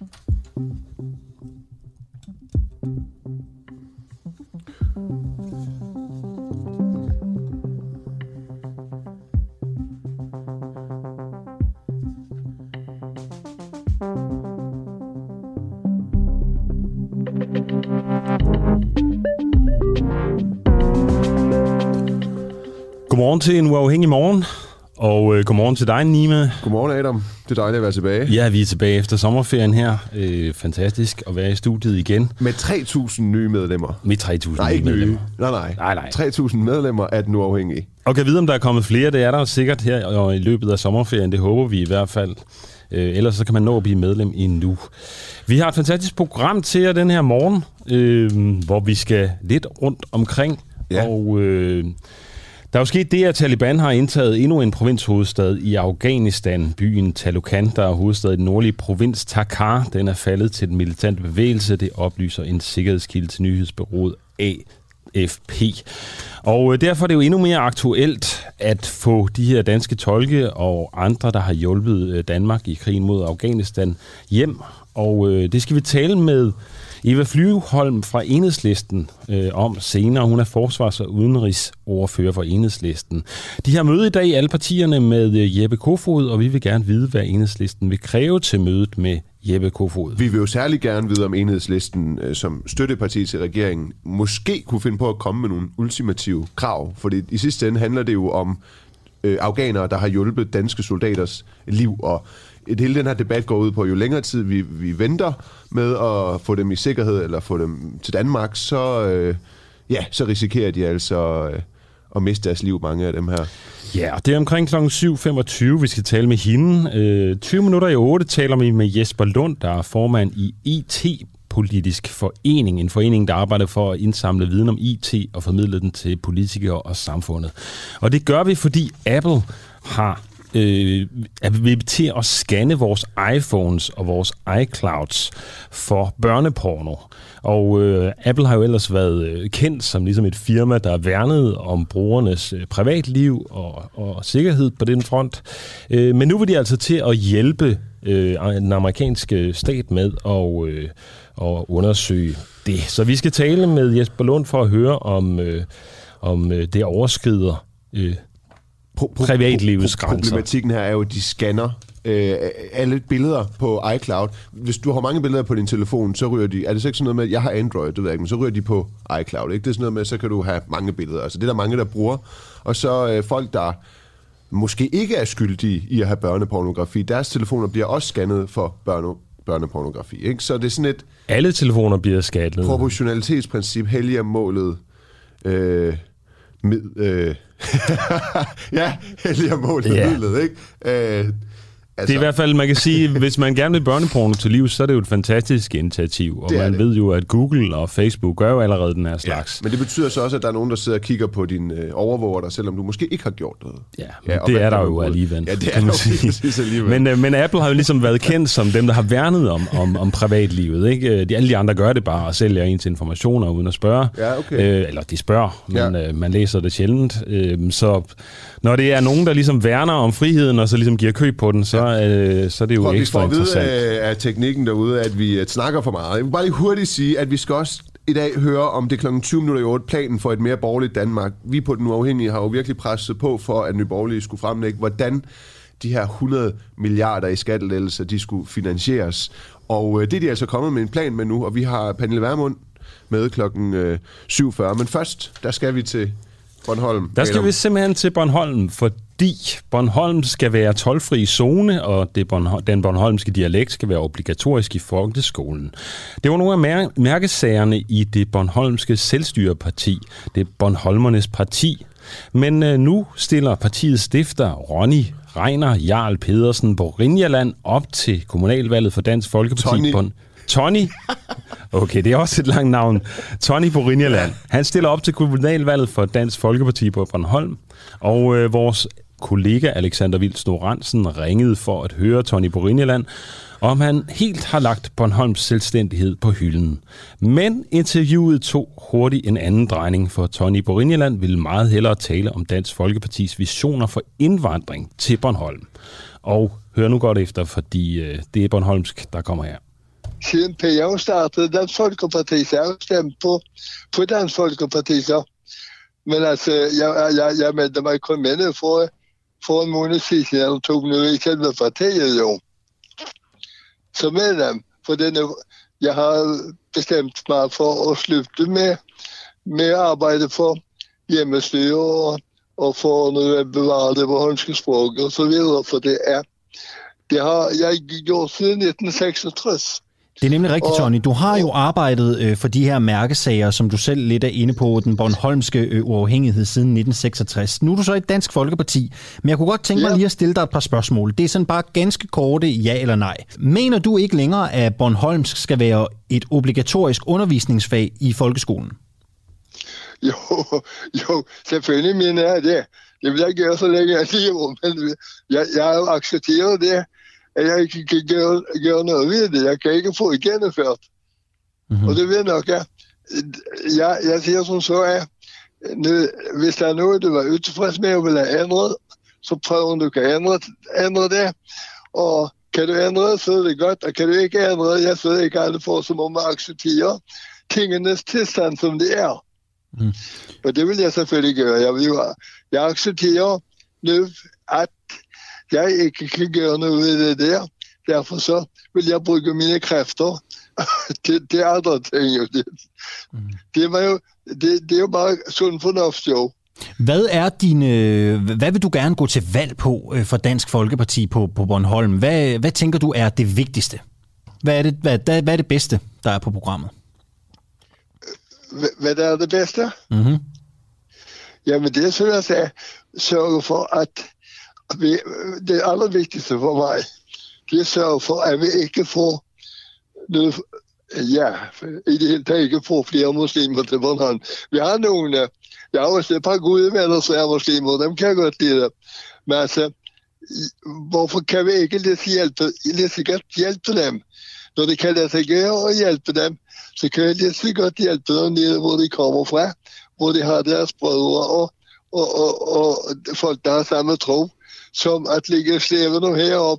Godmorgen til en uafhængig morgen, og øh, godmorgen til dig, Nima. Godmorgen, Adam. Det er dejligt at være tilbage. Ja, vi er tilbage efter sommerferien her. Øh, fantastisk at være i studiet igen. Med 3.000 nye medlemmer. Med 3.000 Nej, nye. medlemmer. Nej, nej. Nej, nej. 3.000 medlemmer er den uafhængige. Og kan vide, om der er kommet flere. Det er der sikkert her og i løbet af sommerferien. Det håber vi i hvert fald. Øh, ellers så kan man nå at blive medlem endnu. Vi har et fantastisk program til jer den her morgen, øh, hvor vi skal lidt rundt omkring. Ja. Og øh, der er jo sket det, at Taliban har indtaget endnu en provinshovedstad i Afghanistan, byen Talukan, der er hovedstad i den nordlige provins Takar. Den er faldet til den militante bevægelse, det oplyser en sikkerhedskilde til nyhedsbyrået AFP. Og øh, derfor er det jo endnu mere aktuelt at få de her danske tolke og andre, der har hjulpet øh, Danmark i krigen mod Afghanistan hjem. Og øh, det skal vi tale med Eva Flyveholm fra Enhedslisten øh, om senere. Hun er forsvars- og udenrigsordfører for Enhedslisten. De har møde i dag, alle partierne, med øh, Jeppe Kofod, og vi vil gerne vide, hvad Enhedslisten vil kræve til mødet med Jeppe Kofod. Vi vil jo særlig gerne vide, om enhedslisten øh, som støtteparti til regeringen måske kunne finde på at komme med nogle ultimative krav. Fordi i sidste ende handler det jo om øh, afghanere, der har hjulpet danske soldaters liv. Og et hele den her debat går ud på, jo længere tid vi, vi venter med at få dem i sikkerhed eller få dem til Danmark, så, øh, ja, så risikerer de altså øh, at miste deres liv, mange af dem her. Ja, og det er omkring kl. 7.25, vi skal tale med hende. Øh, 20 minutter i 8 taler vi med Jesper Lund, der er formand i IT Politisk Forening, en forening, der arbejder for at indsamle viden om IT og formidle den til politikere og samfundet. Og det gør vi, fordi Apple har øh, er vi til at scanne vores iPhones og vores iClouds for børneporno. Og øh, Apple har jo ellers været øh, kendt som ligesom et firma, der værnede om brugernes øh, privatliv og, og sikkerhed på den front. Øh, men nu vil de altså til at hjælpe øh, den amerikanske øh, stat med at, øh, at undersøge det. Så vi skal tale med Jesper Lund for at høre, om, øh, om øh, det overskrider øh, Pro- pro- privatlivets pro- grænser. Problematikken her er jo, at de scanner øh, alle billeder på iCloud. Hvis du har mange billeder på din telefon, så ryger de... Er det så ikke sådan noget med, jeg har Android, det ved jeg ikke, men så ryger de på iCloud, ikke? Det er sådan noget med, så kan du have mange billeder. Altså det er der mange, der bruger. Og så øh, folk, der måske ikke er skyldige i at have børnepornografi, deres telefoner bliver også scannet for børne, børnepornografi, ikke? Så det er sådan et Alle telefoner bliver skattet. proportionalitetsprincip, helliger målet... Øh, mid, øh, ja, helliger målet Ja. yeah. midlet, ikke? Øh, altså, Det er i hvert fald, man kan sige, hvis man gerne vil børneporno til liv, så er det jo et fantastisk initiativ. Og Det man det. ved jo, at Google og Facebook gør jo allerede den her slags. Men det betyder så også, at der er nogen, der sidder og kigger på din øh, overvåger dig, selvom du måske ikke har gjort noget. Ja, Ja, ja det er der jo alligevel. Ja, det er kan man sige. alligevel. Men, øh, men Apple har jo ligesom været kendt som dem, der har værnet om, om, om privatlivet. Ikke? De, alle de andre gør det bare og sælger ens informationer uden at spørge. Ja, okay. øh, eller de spørger, men Ja. øh, man læser det sjældent. Øh, så når det er nogen, der ligesom værner om friheden og så ligesom giver køb på den, så, øh, så er det jo Prøv, vi får ekstra at vide interessant. af, af teknikken derude, at vi øh, snakker for meget. Jeg vil bare lige hurtigt sige, at vi skal også i dag høre om det kl. 20 minutter i 8 planen for et mere borgerligt Danmark. Vi på Den Uafhængige har jo virkelig presset på for, at Nye Borgerlige skulle fremlægge, hvordan de her 100 milliarder i skattelettelser, de skulle finansieres. Og øh, det er de altså kommet med en plan med nu, og vi har Pernille Vermund med klokken øh, 7.40. Men først, der skal vi til Bornholm. Der skal Adam. vi simpelthen til Bornholm, fordi Bornholm skal være tolvfri zone, og det Bornholm, den bornholmske dialekt skal være obligatorisk i folkeskolen. Det var nogle af mær- mærkesagerne i det bornholmske selvstyreparti, det Bornholmernes parti. Men øh, nu stiller partiets stifter Ronny Reiner Jarl Pedersen på Rinjaland op til kommunalvalget for Dansk Folkeparti. Tony. Tony. Okay, det er også et langt navn. Tony Borinjaland. Han stiller op til kommunalvalget for Dansk Folkeparti på Bornholm. Og øh, vores kollega Alexander Vils Noransen ringede for at høre Tony Borinjaland, om han helt har lagt Bornholms selvstændighed på hylden. Men interviewet tog hurtigt en anden drejning, for Tony Borinjaland ville meget hellere tale om Dansk Folkepartis visioner for indvandring til Bornholm. Og hør nu godt efter, fordi øh, det er Bornholmsk, der kommer her siden PA startede Dansk Folkeparti, så jeg har stemt på, på Dansk Folkeparti så. Men altså, jeg, jeg, jeg meldte mig kun med for, for en måned siden, jeg tog nu i selve partiet jo. Så medlem, for denne, jeg har bestemt mig for at slutte med, med arbejde for hjemmestyre og, og for at bevare det bornholmske sprog og så videre, for det er, det har jeg gjort siden 1966. Det er nemlig rigtigt, Tony. Du har jo arbejdet øh, for de her mærkesager, som du selv lidt er inde på, den Bornholmske øh, uafhængighed siden 1966. Nu er du så i Dansk Folkeparti, men jeg kunne godt tænke mig lige at stille dig et par spørgsmål. Det er sådan bare ganske korte ja eller nej. Mener du ikke længere, at Bornholmsk skal være et obligatorisk undervisningsfag i folkeskolen? Jo, jo, selvfølgelig mener jeg det. Det vil jeg gøre, så længe jeg lever, men jeg, jeg har accepteret det at jeg ikke kan gøre, gøre noget ved det. Jeg kan ikke få det gennemført. Mm-hmm. Og det ved nok, ja. Jeg, jeg siger som så, at nu, hvis der er noget, du var utilfreds med og vil have ændret, så prøv om du kan ændre, ændre det. Og kan du ændre det, så er det godt. Og kan du ikke ændre det, jeg så ikke alle for, så må man acceptere tingenes tilstand, som det er. Mm. Og det vil jeg selvfølgelig gøre. Jeg, vil jeg accepterer nu, at jeg ikke kan gøre noget ved det der. Derfor så vil jeg bruge mine kræfter til, til andre ting. Det, mm. det, var jo, det, det er jo bare sund fornuft, jo. Hvad er dine, hvad vil du gerne gå til valg på øh, for Dansk Folkeparti på, på Bornholm? Hvad, hvad tænker du er det vigtigste? Hvad er det, hvad, hvad er det bedste, der er på programmet? Hvad, hvad er det bedste? Mm-hmm. Jamen det er sådan at sørge for, at vi, det allervigtigste for mig, det er at sørge for, at vi ikke får noget, ja, i det hele taget ikke får flere muslimer til Bornholm. Vi har nogle, øh, jeg har også et par gode venner, som er muslimer, dem kan jeg godt lide. Men altså, hvorfor kan vi ikke lidt hjælpe, lidt så godt hjælpe dem? Når det kan lade sig gøre at hjælpe dem, så kan vi lidt så godt hjælpe dem nede, hvor de kommer fra, hvor de har deres brødre og, og, og, og, og folk, der har samme tro som at ligge slævende herop,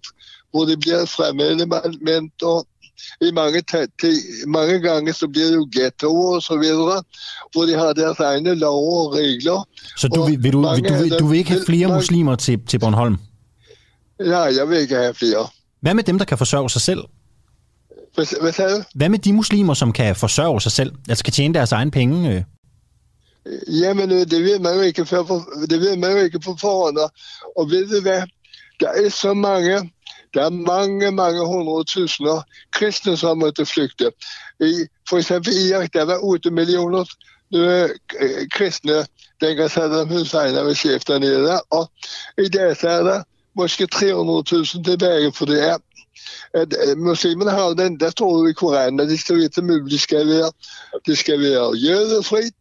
hvor det bliver fremmelementer i mange, mange gange så bliver det jo ghettoer og så videre, hvor de har deres egne lov og regler. Så du, vil, vil, du, vil, du, vil, du vil ikke have flere mange, muslimer til, til Bornholm? Nej, jeg vil ikke have flere. Hvad med dem, der kan forsørge sig selv? Hvad, hvad sagde du? Hvad med de muslimer, som kan forsørge sig selv? Altså kan tjene deres egen penge? Jamen, øh, det ved man jo ikke, for, det ved man jo ikke på forhånd. Og ved du hvad? Der er så mange, der er mange, mange hundredtusinder kristne, som måtte flygte. I, for eksempel i Irak, der var 8 millioner øh, kristne, dengang Saddam Hussein var chef dernede. Og i dag så er der måske 300.000 tilbage, for det er at øh, muslimerne har den, der står i Koranen, at det skal være muligt, det skal være, det skal være jødefrit,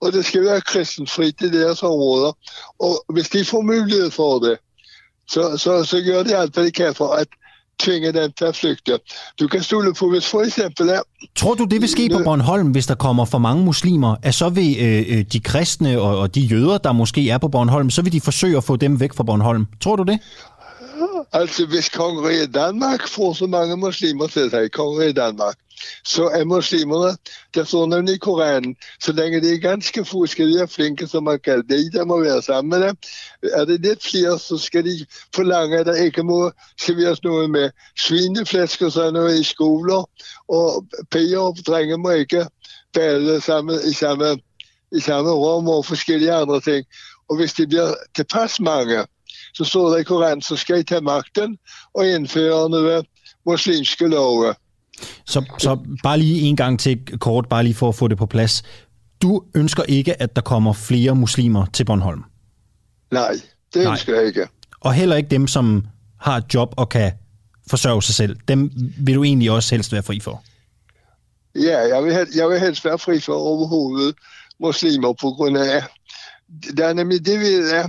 og det skal være kristenfrit i deres områder. Og hvis de får mulighed for det, så, så, så gør de alt, hvad de kan for at tvinge dem til at flygte. Du kan stole på, hvis for eksempel er... Tror du, det vil ske på Bornholm, hvis der kommer for mange muslimer, at så vil øh, øh, de kristne og, og de jøder, der måske er på Bornholm, så vil de forsøge at få dem væk fra Bornholm? Tror du det? Altså, hvis kongeriget Danmark får så mange muslimer til sig, kongeriget Danmark, så er muslimerne, der står nemlig i Koranen, så længe de er ganske få, skal de være flinke, som man kan det. Der må være sammen med dem. Er det lidt flere, så skal de forlange, at der ikke må serveres noget med svineflæsk og sådan noget i skoler, og piger og drenge må ikke bade sammen, i samme, i samme rum og forskellige andre ting. Og hvis det bliver tilpas mange, så der Koranen, så skal I tage magten og indføre noget muslimske love. Så, så bare lige en gang til kort, bare lige for at få det på plads. Du ønsker ikke, at der kommer flere muslimer til Bornholm? Nej, det Nej. ønsker jeg ikke. Og heller ikke dem, som har et job og kan forsørge sig selv. Dem vil du egentlig også helst være fri for? Ja, jeg vil, jeg vil helst være fri for overhovedet muslimer på grund af... Det er nemlig det, vi er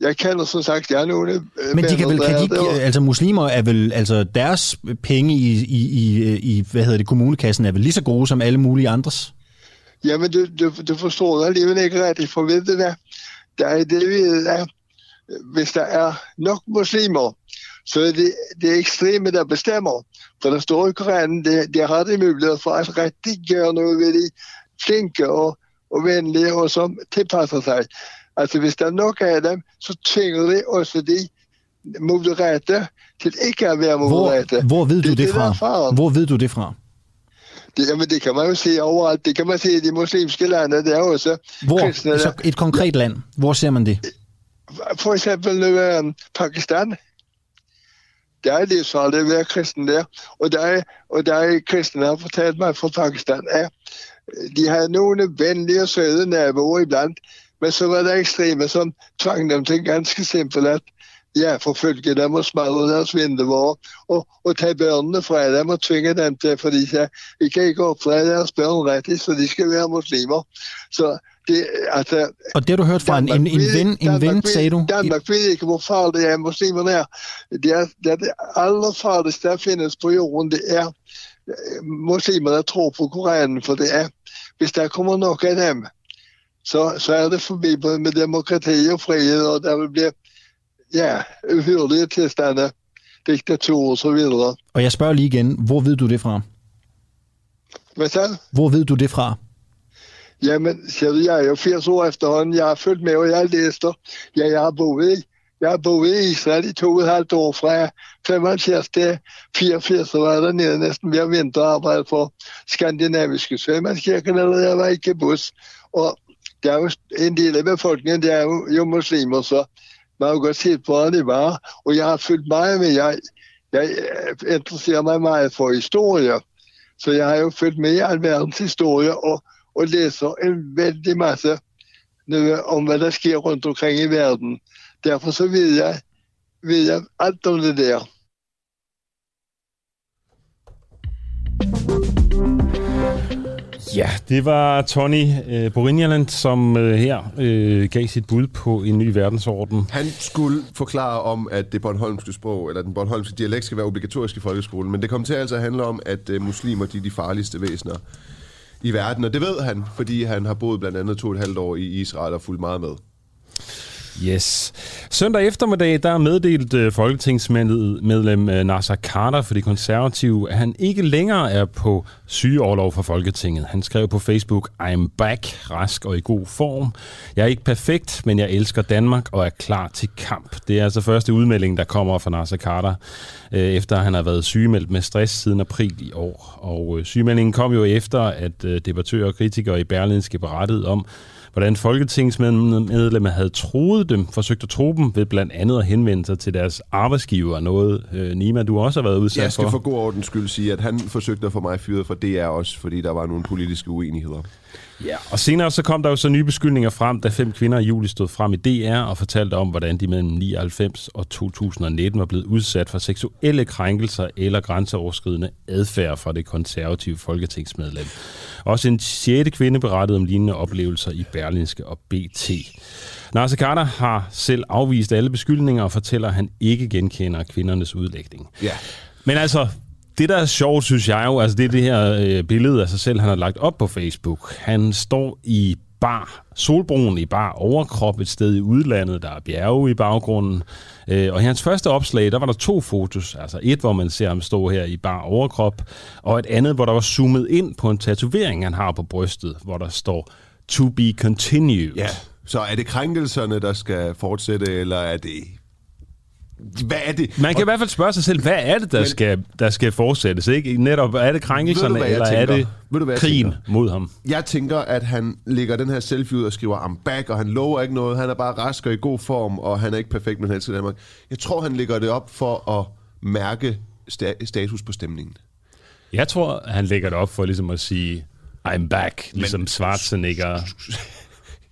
jeg kender som sagt, jeg er nogle øh, Men de kan vel, kan de altså muslimer er vel, altså deres penge i, i, i, i, hvad hedder det, kommunekassen er vel lige så gode som alle mulige andres? Jamen, du, du, du forstår det alligevel ikke rigtigt, for ved du hvad, der er det, vi er, hvis der er nok muslimer, så er det det ekstreme, der bestemmer. For der står i Koranen, det, det har de mulighed for at rigtig gøre noget ved de flinke og, og venlige og som tilpasser sig. Altså hvis der er nok af dem, så tvinger de også de moderate til ikke at være moderate. Hvor, hvor ved du det, det fra? Hvor ved du det fra? Det, jamen, det kan man jo se overalt. Det kan man se i de muslimske lande. Der er også Hvor? kristne. Så et konkret land. Hvor ser man det? For eksempel nu er Pakistan. Der er livsfarligt at være kristen der. Og der er, og der er kristne, der har fortalt mig fra Pakistan, at de havde nogle venlige og søde naboer iblandt, men så var der ekstreme, som tvang dem til ganske simpelt at ja, forfølge dem og smadre deres vinduer og, og tage børnene fra dem og tvinge dem til, fordi de vi kan ikke opdrage deres børn rigtigt, så de skal være muslimer. Så det, altså, Og det har du hørt fra en, en, en ved- ven, en Danmark ven sagde du? Danmark ved ikke, hvor farligt er muslimerne er. Det er det, er det allerfarligste, der findes på jorden, det er øh, muslimer, der tror på Koranen, for det er, hvis der kommer nok af dem, så, så er det forbi både med demokrati og frihed, og der vil blive ja, uhyrlige tilstande, diktatur og så videre. Og jeg spørger lige igen, hvor ved du det fra? Hvad så? Hvor ved du det fra? Jamen, ser du, jeg er jo 80 år efterhånden. Jeg har følt med, og jeg har læst det. Ja, jeg har boet i, jeg har boet i Israel i to og et halvt år fra 75 til 84, så var jeg dernede næsten hver vinter og arbejdede for skandinaviske sømandskirken, eller jeg var i kibbutz. Og det er jo en del af befolkningen, det er jo, jo muslimer, så man har jo godt set, hvordan det var. Og jeg har fulgt meget med, jeg, jeg øh, interesserer mig meget for historie. Så jeg har jo fulgt med i alverdens historie, og og læser en vældig masse nu, om, hvad der sker rundt omkring i verden. Derfor så ved jeg, ved jeg alt om det der. Ja, det var Tony øh, Borinjaland, som øh, her øh, gav sit bud på en ny verdensorden. Han skulle forklare om, at det bornholmske sprog, eller den bornholmske dialekt, skal være obligatorisk i folkeskolen, men det kom til altså at handle om, at øh, muslimer de er de farligste væsener i verden, og det ved han, fordi han har boet blandt andet to og et halvt år i Israel og fulgt meget med. Yes. Søndag eftermiddag, der meddelt øh, folketingsmedlem øh, Nasser Carter for de konservative, at han ikke længere er på sygeoverlov for Folketinget. Han skrev på Facebook, I'm back, rask og i god form. Jeg er ikke perfekt, men jeg elsker Danmark og er klar til kamp. Det er altså første udmelding, der kommer fra Nasser Carter, øh, efter han har været sygemeldt med stress siden april i år. Og sygemeldingen kom jo efter, at debattører og kritikere i Berlinske berettede om, hvordan folketingsmedlemmer havde troet dem, forsøgt at tro dem ved blandt andet at henvende sig til deres arbejdsgiver. Noget, øh, Nima, du også har været udsat Jeg skal for. for god ordens skyld sige, at han forsøgte at få mig fyret fra DR også, fordi der var nogle politiske uenigheder. Ja, og senere så kom der jo så nye beskyldninger frem, da fem kvinder i juli stod frem i DR og fortalte om, hvordan de mellem 99 og 2019 var blevet udsat for seksuelle krænkelser eller grænseoverskridende adfærd fra det konservative folketingsmedlem. Også en sjette kvinde berettede om lignende oplevelser i Berlinske og BT. Nasser Carter har selv afvist alle beskyldninger og fortæller, at han ikke genkender kvindernes udlægning. Ja. Men altså, det der er sjovt, synes jeg jo, altså det er det her øh, billede af sig selv, han har lagt op på Facebook. Han står i bar, solbroen i bar overkrop et sted i udlandet, der er bjerge i baggrunden. Øh, og i hans første opslag, der var der to fotos. Altså et, hvor man ser ham stå her i bar overkrop, og et andet, hvor der var zoomet ind på en tatovering, han har på brystet, hvor der står To be continued. Ja. Så er det krænkelserne, der skal fortsætte, eller er det... Hvad er det? Man kan i hvert fald spørge sig selv, hvad er det, der, Men- skal, der skal fortsættes? Ikke? Netop, er det krænkelserne, du, eller er tænker? det Ved du, hvad krigen tænker? mod ham? Jeg tænker, at han lægger den her selfie ud og skriver, I'm back, og han lover ikke noget. Han er bare rask og i god form, og han er ikke perfekt, men han elsker Danmark. Jeg tror, han lægger det op for at mærke sta- status på stemningen. Jeg tror, han lægger det op for ligesom at sige, I'm back, ligesom Men, Schwarzenegger.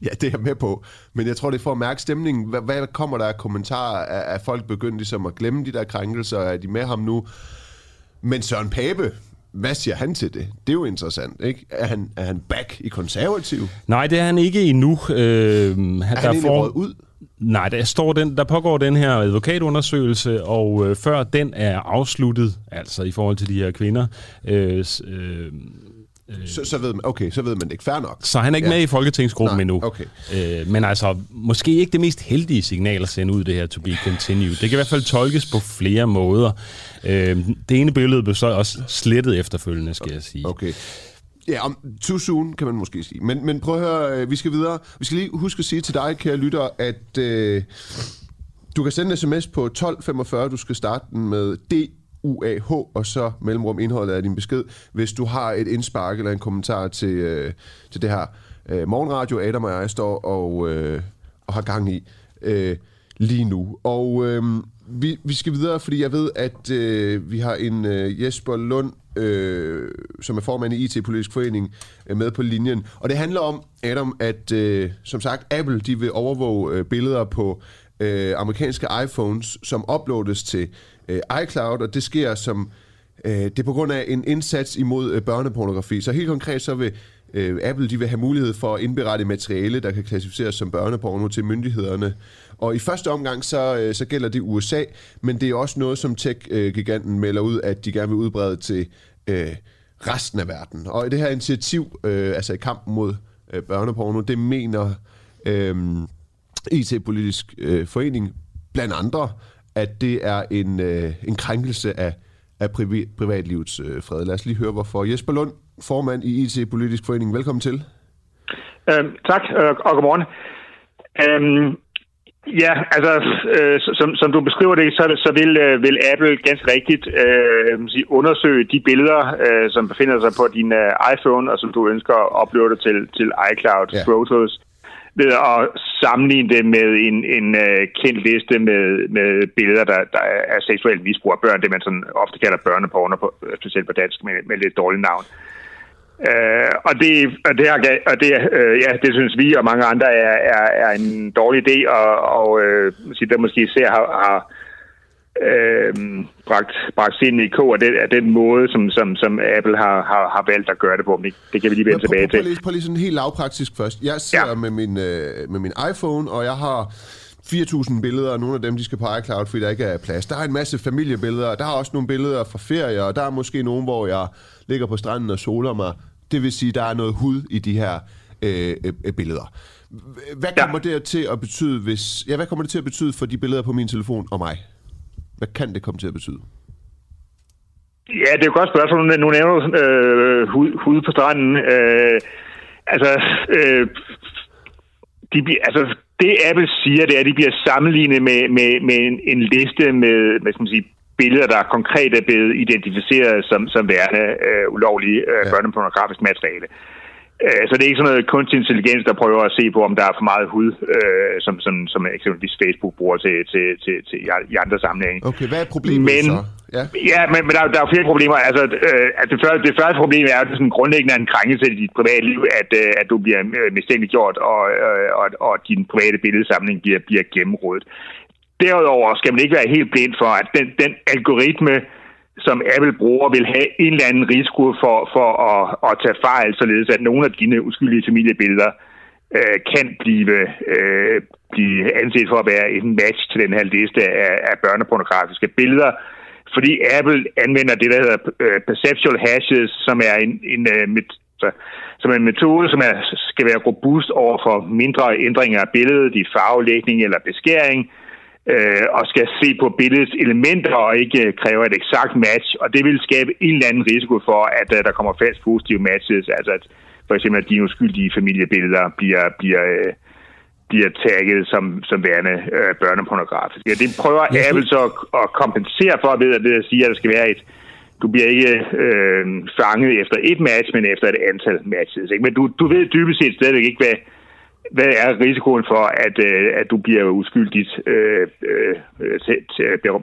Ja, det er jeg med på. Men jeg tror, det er for at mærke stemningen. Hvad, hvad kommer der af kommentarer? Er, er folk begyndt ligesom at glemme de der krænkelser? Er de med ham nu? Men Søren Pape, hvad siger han til det? Det er jo interessant, ikke? Er han, er han back i konservativ? Nej, det er han ikke endnu. Øh, han, Er han egentlig røget ud? Nej, der, står den, der pågår den her advokatundersøgelse, og øh, før den er afsluttet, altså i forhold til de her kvinder, øh, s- øh, så, så, ved man, okay, så ved man ikke. Fair nok. Så han er ikke ja. med i Folketingsgruppen Nej, endnu. okay. Øh, men altså, måske ikke det mest heldige signal at sende ud, det her to be continued. Det kan i hvert fald tolkes på flere måder. Øh, det ene billede blev så også slettet efterfølgende, skal jeg sige. Okay. Ja, om too soon, kan man måske sige. Men, men prøv at høre, øh, vi skal videre. Vi skal lige huske at sige til dig, kære lytter, at øh, du kan sende en sms på 1245. Du skal starte den med D UAH, og så mellemrum indholdet af din besked, hvis du har et indspark eller en kommentar til, øh, til det her øh, morgenradio, Adam og jeg står og, øh, og har gang i øh, lige nu. Og øh, vi, vi skal videre, fordi jeg ved, at øh, vi har en øh, Jesper Lund, øh, som er formand i IT-politisk forening, øh, med på linjen. Og det handler om, Adam, at øh, som sagt, Apple de vil overvåge øh, billeder på øh, amerikanske iPhones, som uploades til øh, iCloud, og det sker som øh, det er på grund af en indsats imod øh, børnepornografi. Så helt konkret så vil øh, Apple de vil have mulighed for at indberette materiale, der kan klassificeres som børneporno til myndighederne. Og i første omgang så, øh, så gælder det USA, men det er også noget, som tech-giganten melder ud, at de gerne vil udbrede til øh, resten af verden. Og det her initiativ, øh, altså i kampen mod øh, børneporno, det mener øh, IT-politisk øh, forening blandt andre, at det er en, øh, en krænkelse af, af privi, privatlivets øh, fred. Lad os lige høre, hvorfor. Jesper Lund, formand i IT-politisk forening. Velkommen til. Øhm, tak, øh, og godmorgen. Øhm, ja, altså, øh, som, som du beskriver det, så, så vil, øh, vil Apple ganske rigtigt øh, sige, undersøge de billeder, øh, som befinder sig på din øh, iPhone, og som du ønsker at uploade til, til iCloud ja. Photos ved at sammenligne det med en, en uh, kendt liste med, med billeder, der, der er seksuelt misbrug af børn, det man sådan ofte kalder børneporno, på, specielt på dansk, med, med lidt dårligt navn. Uh, og det, og det, er, og det, uh, ja, det synes vi og mange andre er, er, er en dårlig idé, og, og uh, der måske især har, har øh, bragt, bragt sind i kog af den, af den måde, som, som, som Apple har, har, har valgt at gøre det på. Det, det kan vi lige vende tilbage til. Prøv lige, prøv lige sådan helt lavpraktisk først. Jeg sidder ja. med, min, øh, med min iPhone, og jeg har 4.000 billeder, og nogle af dem de skal på iCloud, fordi der ikke er plads. Der er en masse familiebilleder, og der er også nogle billeder fra ferier, og der er måske nogle, hvor jeg ligger på stranden og soler mig. Det vil sige, der er noget hud i de her øh, øh, billeder. Hvad kommer ja. det til at betyde, hvis... Ja, hvad kommer det til at betyde for de billeder på min telefon og mig? Hvad kan det komme til at betyde? Ja, det er jo et godt spørgsmål. Nu nævner du øh, hud, hud på stranden. Øh, altså, øh, de bliver, altså, det Apple siger, det er, at de bliver sammenlignet med, med, med en, en liste med, med skal man sige, billeder, der konkret er blevet identificeret som, som værende øh, ulovlige øh, ja. børnepornografisk materiale. Øh, så det er ikke sådan noget kunstig intelligens, der prøver at se på, om der er for meget hud, øh, som, som, som eksempelvis Facebook bruger til, til, til, til i andre sammenhænge. Okay, hvad er problemet men, så? Ja, ja men, men der, der er flere problemer. Altså, øh, at det, første, det første problem er, at det sådan grundlæggende er en krænkelse i dit private liv, at, øh, at du bliver øh, mistænkeliggjort, og, øh, og, og din private billedsamling bliver, bliver gennemrådet. Derudover skal man ikke være helt blind for, at den, den algoritme, som Apple bruger, vil have en eller anden risiko for, for at, at tage fejl, således at nogle af dine uskyldige familiebilleder øh, kan blive, øh, blive anset for at være en match til den her liste af, af børnepornografiske billeder, fordi Apple anvender det, der hedder øh, perceptual hashes, som er en, en, øh, met, altså, som er en metode, som er, skal være robust over for mindre ændringer af billedet i farvelægning eller beskæring, øh, og skal se på billedets elementer og ikke øh, kræve et eksakt match, og det vil skabe en eller anden risiko for, at uh, der kommer fast positive matches, altså at for eksempel at de uskyldige familiebilleder bliver, bliver, øh, bliver tagget som, som værende øh, børnepornografiske. Ja, det prøver Apple så at, at kompensere for ved at sige, at der skal være et du bliver ikke øh, fanget efter et match, men efter et antal matches. Ikke? Men du, du ved dybest set stadigvæk ikke, hvad, hvad er risikoen for, at, øh, at du bliver uskyldigt øh, øh,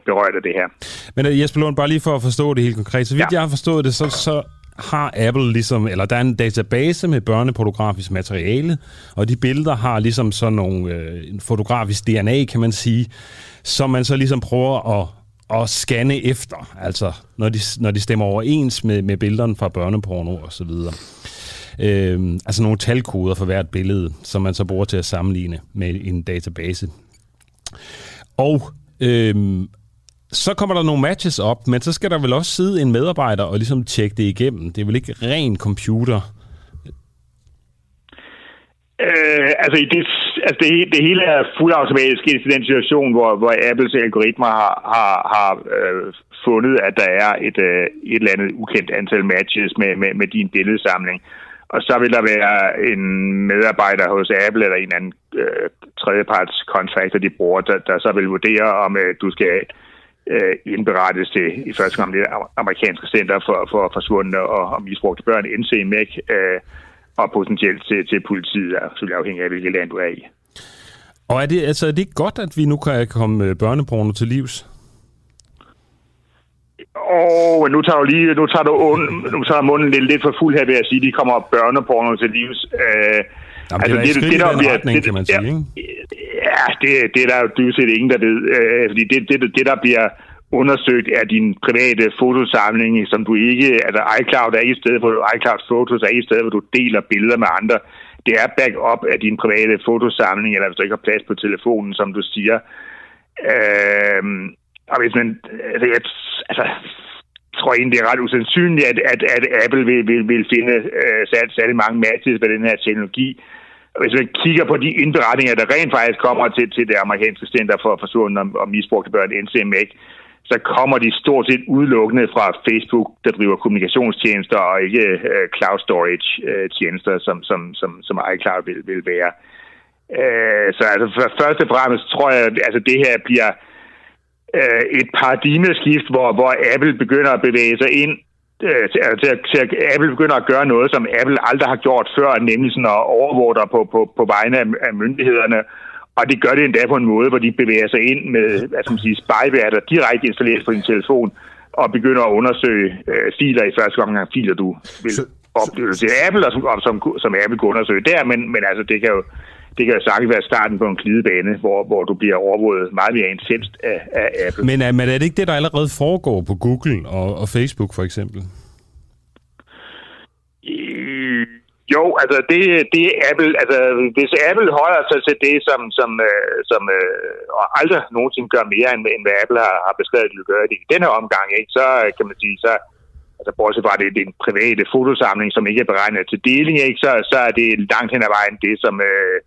berørt af det her? Men øh, Jesper Lund, bare lige for at forstå det helt konkret. Så vidt ja. jeg har forstået det, så, så har Apple ligesom, eller der er en database med børnepornografisk materiale, og de billeder har ligesom sådan nogle øh, fotografisk DNA, kan man sige, som man så ligesom prøver at at scanne efter, altså når de, når de stemmer overens med, med billederne fra børneporno og så videre øh, altså nogle talkoder for hvert billede, som man så bruger til at sammenligne med en database. Og øh, så kommer der nogle matches op, men så skal der vel også sidde en medarbejder og ligesom tjekke det igennem. Det er vel ikke ren computer? Øh, altså, det, altså det, det hele er fuldautomatisk i den situation, hvor, hvor Apples algoritmer har, har, har øh, fundet, at der er et, øh, et eller andet ukendt antal matches med, med, med din billedsamling. Og så vil der være en medarbejder hos Apple eller en anden øh, tredjeparts kontrakter, de bruger, der, der så vil vurdere, om øh, du skal øh, indberettes til i første gang det amerikanske center for, for forsvundne og, og misbrugte børn, NCMEC, øh, og potentielt til, til politiet, selvfølgelig afhængig af, hvilket land du er i. Og er det, altså, er det godt, at vi nu kan komme øh, børneporno til livs? Åh, oh, nu tager du lige, nu tager du, und, nu tager munden lidt, lidt for fuld her ved at sige, at de kommer børneporno til livs. Øh, Jamen, altså, det er det, det, der, bliver, retning, det, kan man sige, ja, ikke? Ja, det, det er der jo dybest set ingen, der ved. Øh, fordi det, det, det, der bliver undersøgt er din private fotosamling, som du ikke... Altså iCloud er i stedet hvor iCloud Photos er i stedet, hvor du deler billeder med andre. Det er backup af din private fotosamling, eller hvis du ikke har plads på telefonen, som du siger. Øh, og hvis man... Altså, jeg, altså, tror egentlig, det er ret usandsynligt, at, at, at Apple vil, vil, vil finde øh, særlig, særlig mange matches på den her teknologi. Hvis man kigger på de indberetninger, der rent faktisk kommer til, til det amerikanske center for forsvundne og, og misbrugte børn, NCMEC, så kommer de stort set udelukkende fra Facebook, der driver kommunikationstjenester og ikke øh, cloud storage øh, tjenester, som, som, som, som iCloud vil, vil være. Øh, så altså, for først og fremmest tror jeg, at altså, det her bliver uh, et paradigmeskift, hvor, hvor Apple begynder at bevæge sig ind uh, til, til, til at Apple begynder at gøre noget, som Apple aldrig har gjort før, nemlig sådan at overvåge dig på, på, på vegne af, af myndighederne. Og det gør det endda på en måde, hvor de bevæger sig ind med hvad skal man sige, spyware, der direkte installeres på din telefon, og begynder at undersøge øh, filer i første omgang, filer du vil opleve til Apple, og som, og som, som Apple kunne undersøge der, men, men altså, det kan jo det kan jo sagtens være starten på en glidebane, hvor, hvor du bliver overvåget meget mere intenst af, af Apple. Men er, men er det ikke det, der allerede foregår på Google og, og Facebook for eksempel? Jo, altså det, det er Apple, altså hvis Apple holder sig til det, som, som, øh, som øh, og aldrig nogensinde gør mere, end, end hvad Apple har, har beskrevet, at de gøre det i denne omgang, ikke, så kan man sige, så altså bortset fra det, det er en private fotosamling, som ikke er beregnet til deling, ikke, så, så er det langt hen ad vejen det, som øh,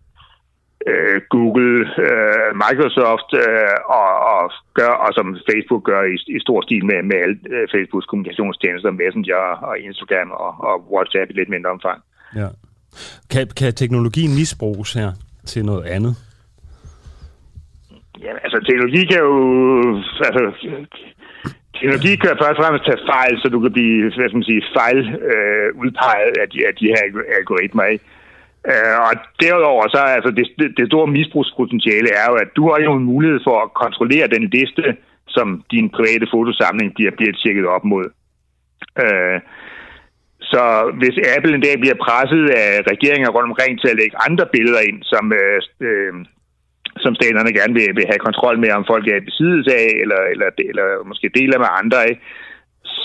øh, Google, øh, Microsoft øh, og, og gør, og som Facebook gør i, i stor stil med, med alle øh, Facebooks kommunikationstjenester, Messenger og Instagram og, og WhatsApp i lidt mindre omfang. Ja. Kan, kan teknologien misbruges her til noget andet? Ja, altså teknologi kan jo... Altså, teknologi kan først og fremmest tage fejl, så du kan blive hvad skal man sige, fejl øh, udpeget af de, af de her algoritmer. Ikke? Øh, og derudover så altså det, det store misbrugspotentiale er jo, at du har jo en mulighed for at kontrollere den liste, som din private fotosamling bliver, bliver tjekket op mod. Øh, så hvis Apple en dag bliver presset af regeringer rundt omkring til at lægge andre billeder ind, som, øh, øh, som staterne gerne vil, vil have kontrol med, om folk er i besiddelse af, eller, eller, eller måske deler med andre, ikke?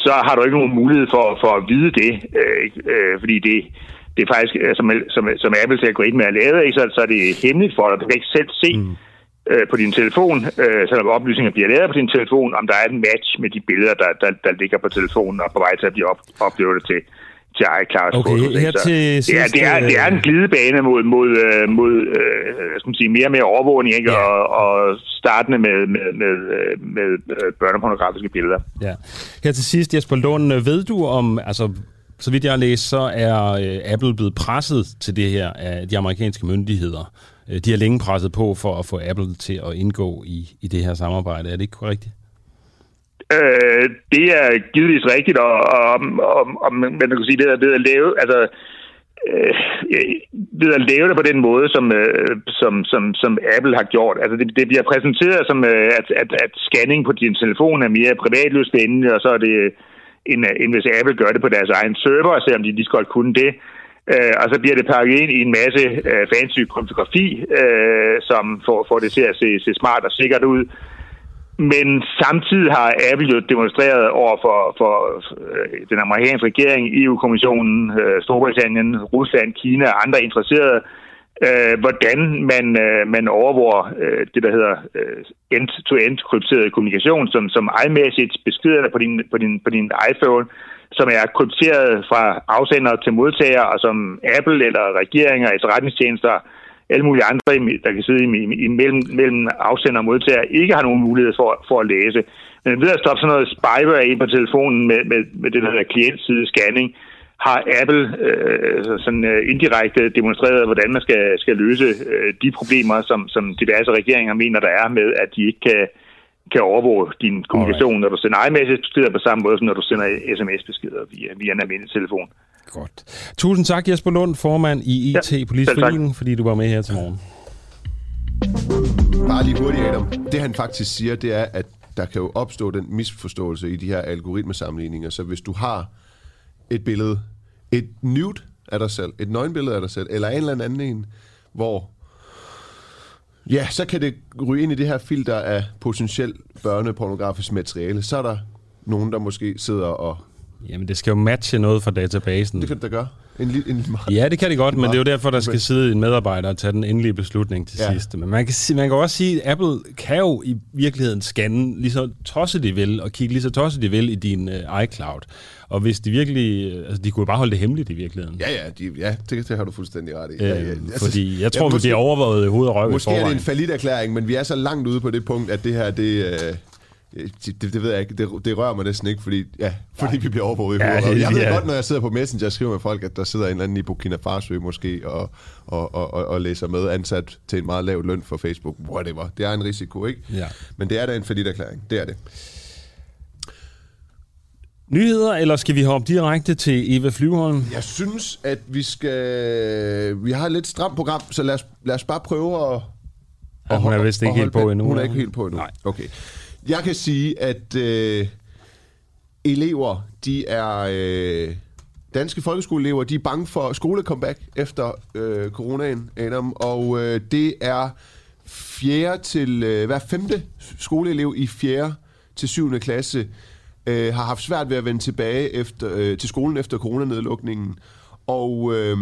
så har du ikke nogen mulighed for, for at vide det, øh, øh, fordi det, det er faktisk, øh, som, som, som Apples algoritme er lavet, ikke? Så, så er det hemmeligt for dig. Du kan ikke selv se mm. øh, på din telefon, øh, selvom oplysninger bliver lavet på din telefon, om der er en match med de billeder, der, der, der ligger på telefonen og på vej til at blive op, uploadet til, til iCloud. Okay, her til sidst, det, er, det, er, det er en glidebane mod, mod, øh, mod øh, skal man sige, mere og mere overvågning, ikke? Ja. Og, og startende med, med, med, med børnepornografiske billeder. Ja. Her til sidst, Jesper Lund, ved du om, altså så vidt jeg har læst, så er øh, Apple blevet presset til det her af de amerikanske myndigheder. Øh, de har længe presset på for at få Apple til at indgå i, i det her samarbejde. Er det ikke korrekt? Øh, det er givetvis rigtigt, og, og, og, og man kan sige, det er ved at lave, altså, øh, ved at lave det på den måde, som, øh, som, som, som Apple har gjort. Altså, det, det bliver præsenteret som, øh, at, at, at scanning på din telefon er mere privatløsspændende, og så er det end, øh, end hvis Apple gør det på deres egen server, selvom de lige skal kunne det. Øh, og så bliver det pakket ind i en masse øh, fancy kryptografi, øh, som får, får det til at se, se smart og sikkert ud. Men samtidig har Apple jo demonstreret over for, for øh, den amerikanske regering, EU-kommissionen, øh, Storbritannien, Rusland, Kina og andre interesserede, øh, Øh, hvordan man, øh, man overvåger øh, det, der hedder øh, end-to-end krypteret kommunikation, som, som iMessage beskeder på din, på, din, på din iPhone, som er krypteret fra afsender til modtager, og som Apple eller regeringer, efterretningstjenester, alle mulige andre, der kan sidde imellem mellem afsender og modtager, ikke har nogen mulighed for, for at læse. Men ved at stoppe sådan noget spyware ind på telefonen med, med, med det, der hedder klientside scanning, har Apple øh, sådan øh, indirekte demonstreret, hvordan man skal, skal løse øh, de problemer, som, som diverse regeringer mener, der er med, at de ikke kan, kan overvåge din kommunikation, Alright. når du sender iMessage-beskeder på samme måde, som når du sender sms-beskeder via, via en almindelig telefon. Godt. Tusind tak, Jesper Lund, formand i IT ja, Politisk Forening, fordi du var med her til morgen. Bare lige hurtigt, Adam. Det han faktisk siger, det er, at der kan jo opstå den misforståelse i de her algoritmesammenligninger. Så hvis du har et billede, et nude af dig selv, et nøgenbillede af dig selv, eller en eller anden en, hvor ja, så kan det ryge ind i det her filter af potentielt børnepornografisk materiale. Så er der nogen, der måske sidder og... Jamen, det skal jo matche noget fra databasen. Det kan det da gøre. En, en, en, ja, det kan det godt, men det er jo derfor, der skal sidde en medarbejder og tage den endelige beslutning til ja. sidst. Men man kan, man kan også sige, at Apple kan jo i virkeligheden scanne lige så tosset de vil, og kigge lige så tosset de vil i din uh, iCloud. Og hvis de virkelig... Altså, de kunne bare holde det hemmeligt i virkeligheden. Ja, ja, de, ja det, det har du fuldstændig ret i. Øh, ja, ja. Altså, fordi jeg tror, ja, måske, vi bliver overvåget i hovedet og røv Måske er det en falit erklæring, men vi er så langt ude på det punkt, at det her, det... Øh, det, det ved jeg ikke. Det, det rører mig næsten ikke, fordi, ja, fordi vi bliver overvåget i ja, hovedet. Jeg ved ja. godt, når jeg sidder på Messenger og skriver med folk, at der sidder en eller anden i Burkina Faso måske og, og, og, og, og læser med ansat til en meget lav løn for Facebook. Whatever. Det er en risiko, ikke? Ja. Men det er da en falit erklæring. Det er det. Nyheder, eller skal vi hoppe direkte til Eva Flyvholm? Jeg synes, at vi skal... Vi har et lidt stramt program, så lad os, lad os bare prøve at... Ja, hun er vist ikke helt på endnu. Hun er ikke helt på endnu. Nej. Okay. Jeg kan sige, at øh, elever, de er... Øh, danske folkeskoleelever, de er bange for skolecomeback efter øh, coronaen, Adam. Og øh, det er fjerde til... Øh, hver femte skoleelev i fjerde til syvende klasse øh, har haft svært ved at vende tilbage efter, øh, til skolen efter coronanedlukningen. Og øh,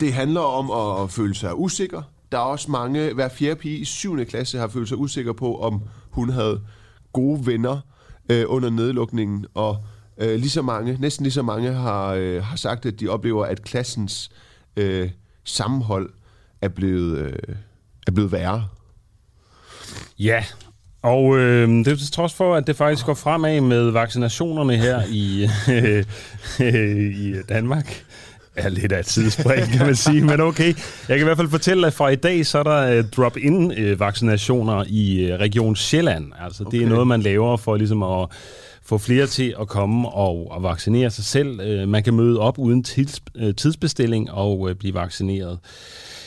det handler om at føle sig usikker. Der er også mange, hver fjerde pige i 7. klasse har følt sig usikker på, om hun havde gode venner øh, under nedlukningen. Og øh, lige så mange, næsten lige så mange har, øh, har sagt, at de oplever, at klassens øh, sammenhold er blevet, øh, er blevet værre. Ja, og øh, det er til trods for, at det faktisk går fremad med vaccinationerne her i, øh, i Danmark. Er lidt af et tidsspring, kan man sige, men okay. Jeg kan i hvert fald fortælle, at fra i dag, så er der uh, drop-in-vaccinationer uh, i uh, Region Sjælland. Altså, okay. det er noget, man laver for ligesom at få flere til at komme og, og vaccinere sig selv. Man kan møde op uden tids, tidsbestilling og blive vaccineret.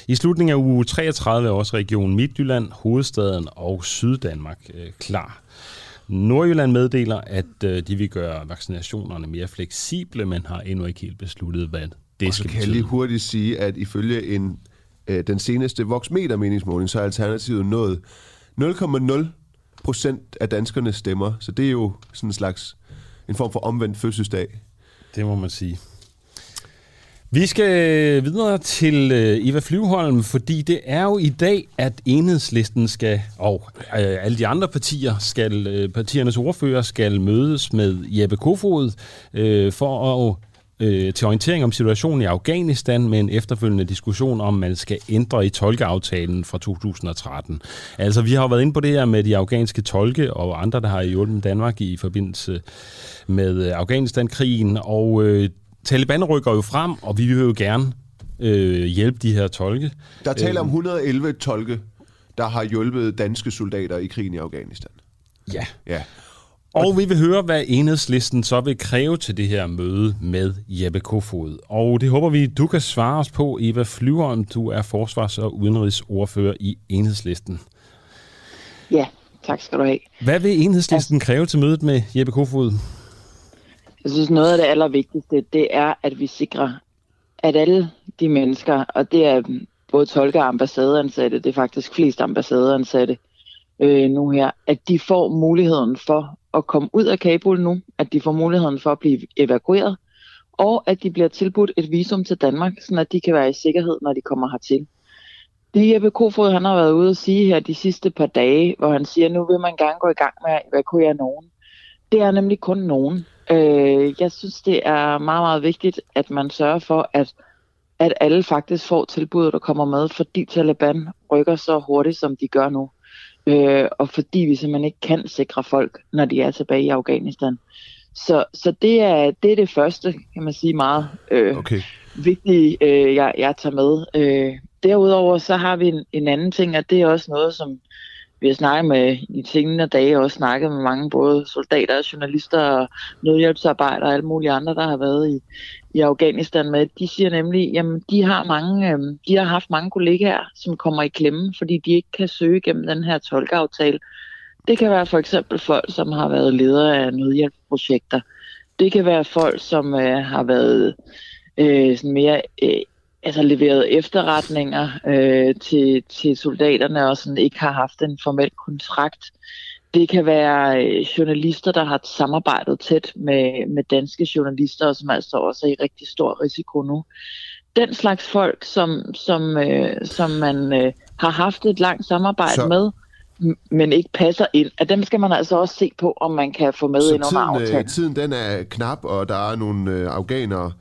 I slutningen af uge 33 er også Region Midtjylland, hovedstaden og Syddanmark øh, klar. Nordjylland meddeler, at øh, de vil gøre vaccinationerne mere fleksible, men har endnu ikke helt besluttet, hvad det skal betyde. kan jeg lige hurtigt sige, at ifølge en, øh, den seneste voksmeter meningsmåling, så er alternativet nået 0,0 procent af danskerne stemmer. Så det er jo sådan en slags en form for omvendt fødselsdag. Det må man sige. Vi skal videre til øh, Eva Flyvholm, fordi det er jo i dag, at enhedslisten skal, og øh, alle de andre partier, skal, øh, partiernes ordfører skal mødes med Jeppe Kofod øh, for at øh, til orientering om situationen i Afghanistan med en efterfølgende diskussion om, man skal ændre i tolkeaftalen fra 2013. Altså, vi har jo været inde på det her med de afghanske tolke og andre, der har hjulpet Danmark i forbindelse med Afghanistan-krigen, og øh, Taliban rykker jo frem, og vi vil jo gerne øh, hjælpe de her tolke. Der taler om 111 øh, tolke, der har hjulpet danske soldater i krigen i Afghanistan. Ja. ja. Og vi vil høre, hvad enhedslisten så vil kræve til det her møde med Jeppe Kofod. Og det håber vi, du kan svare os på, Eva Flyvholm. Du er forsvars- og udenrigsordfører i enhedslisten. Ja, tak skal du have. Hvad vil enhedslisten kræve til mødet med Jeppe Kofod? Jeg synes, noget af det allervigtigste, det er, at vi sikrer, at alle de mennesker, og det er både tolker og ambassadeansatte, det er faktisk flest ambassadeansatte øh, nu her, at de får muligheden for at komme ud af Kabul nu, at de får muligheden for at blive evakueret, og at de bliver tilbudt et visum til Danmark, så at de kan være i sikkerhed, når de kommer hertil. Det Jeppe Kofod han har været ude at sige her de sidste par dage, hvor han siger, at nu vil man gerne gå i gang med at evakuere nogen. Det er nemlig kun nogen. Øh, jeg synes, det er meget, meget vigtigt, at man sørger for, at, at alle faktisk får tilbuddet, der kommer med, fordi Taliban rykker så hurtigt, som de gør nu. Øh, og fordi vi simpelthen ikke kan sikre folk, når de er tilbage i Afghanistan. Så, så det, er, det er det første, kan man sige, meget øh, okay. vigtige, øh, jeg, jeg tager med. Øh, derudover så har vi en, en anden ting, og det er også noget, som vi har snakket med i tingene dage, også snakket med mange både soldater, journalister og nødhjælpsarbejdere og alle mulige andre, der har været i, i Afghanistan med. De siger nemlig, jamen de har, mange, øh, de har haft mange kollegaer, som kommer i klemme, fordi de ikke kan søge gennem den her tolkeaftale. Det kan være for eksempel folk, som har været ledere af nødhjælpsprojekter. Det kan være folk, som øh, har været øh, sådan mere øh, altså leveret efterretninger øh, til, til soldaterne og sådan ikke har haft en formel kontrakt. Det kan være øh, journalister, der har samarbejdet tæt med, med danske journalister, og som altså også er i rigtig stor risiko nu. Den slags folk, som, som, øh, som man øh, har haft et langt samarbejde Så... med, men ikke passer ind, at dem skal man altså også se på, om man kan få med Så ind under tiden, aftalen. Øh, tiden den er knap, og der er nogle øh, afghanere,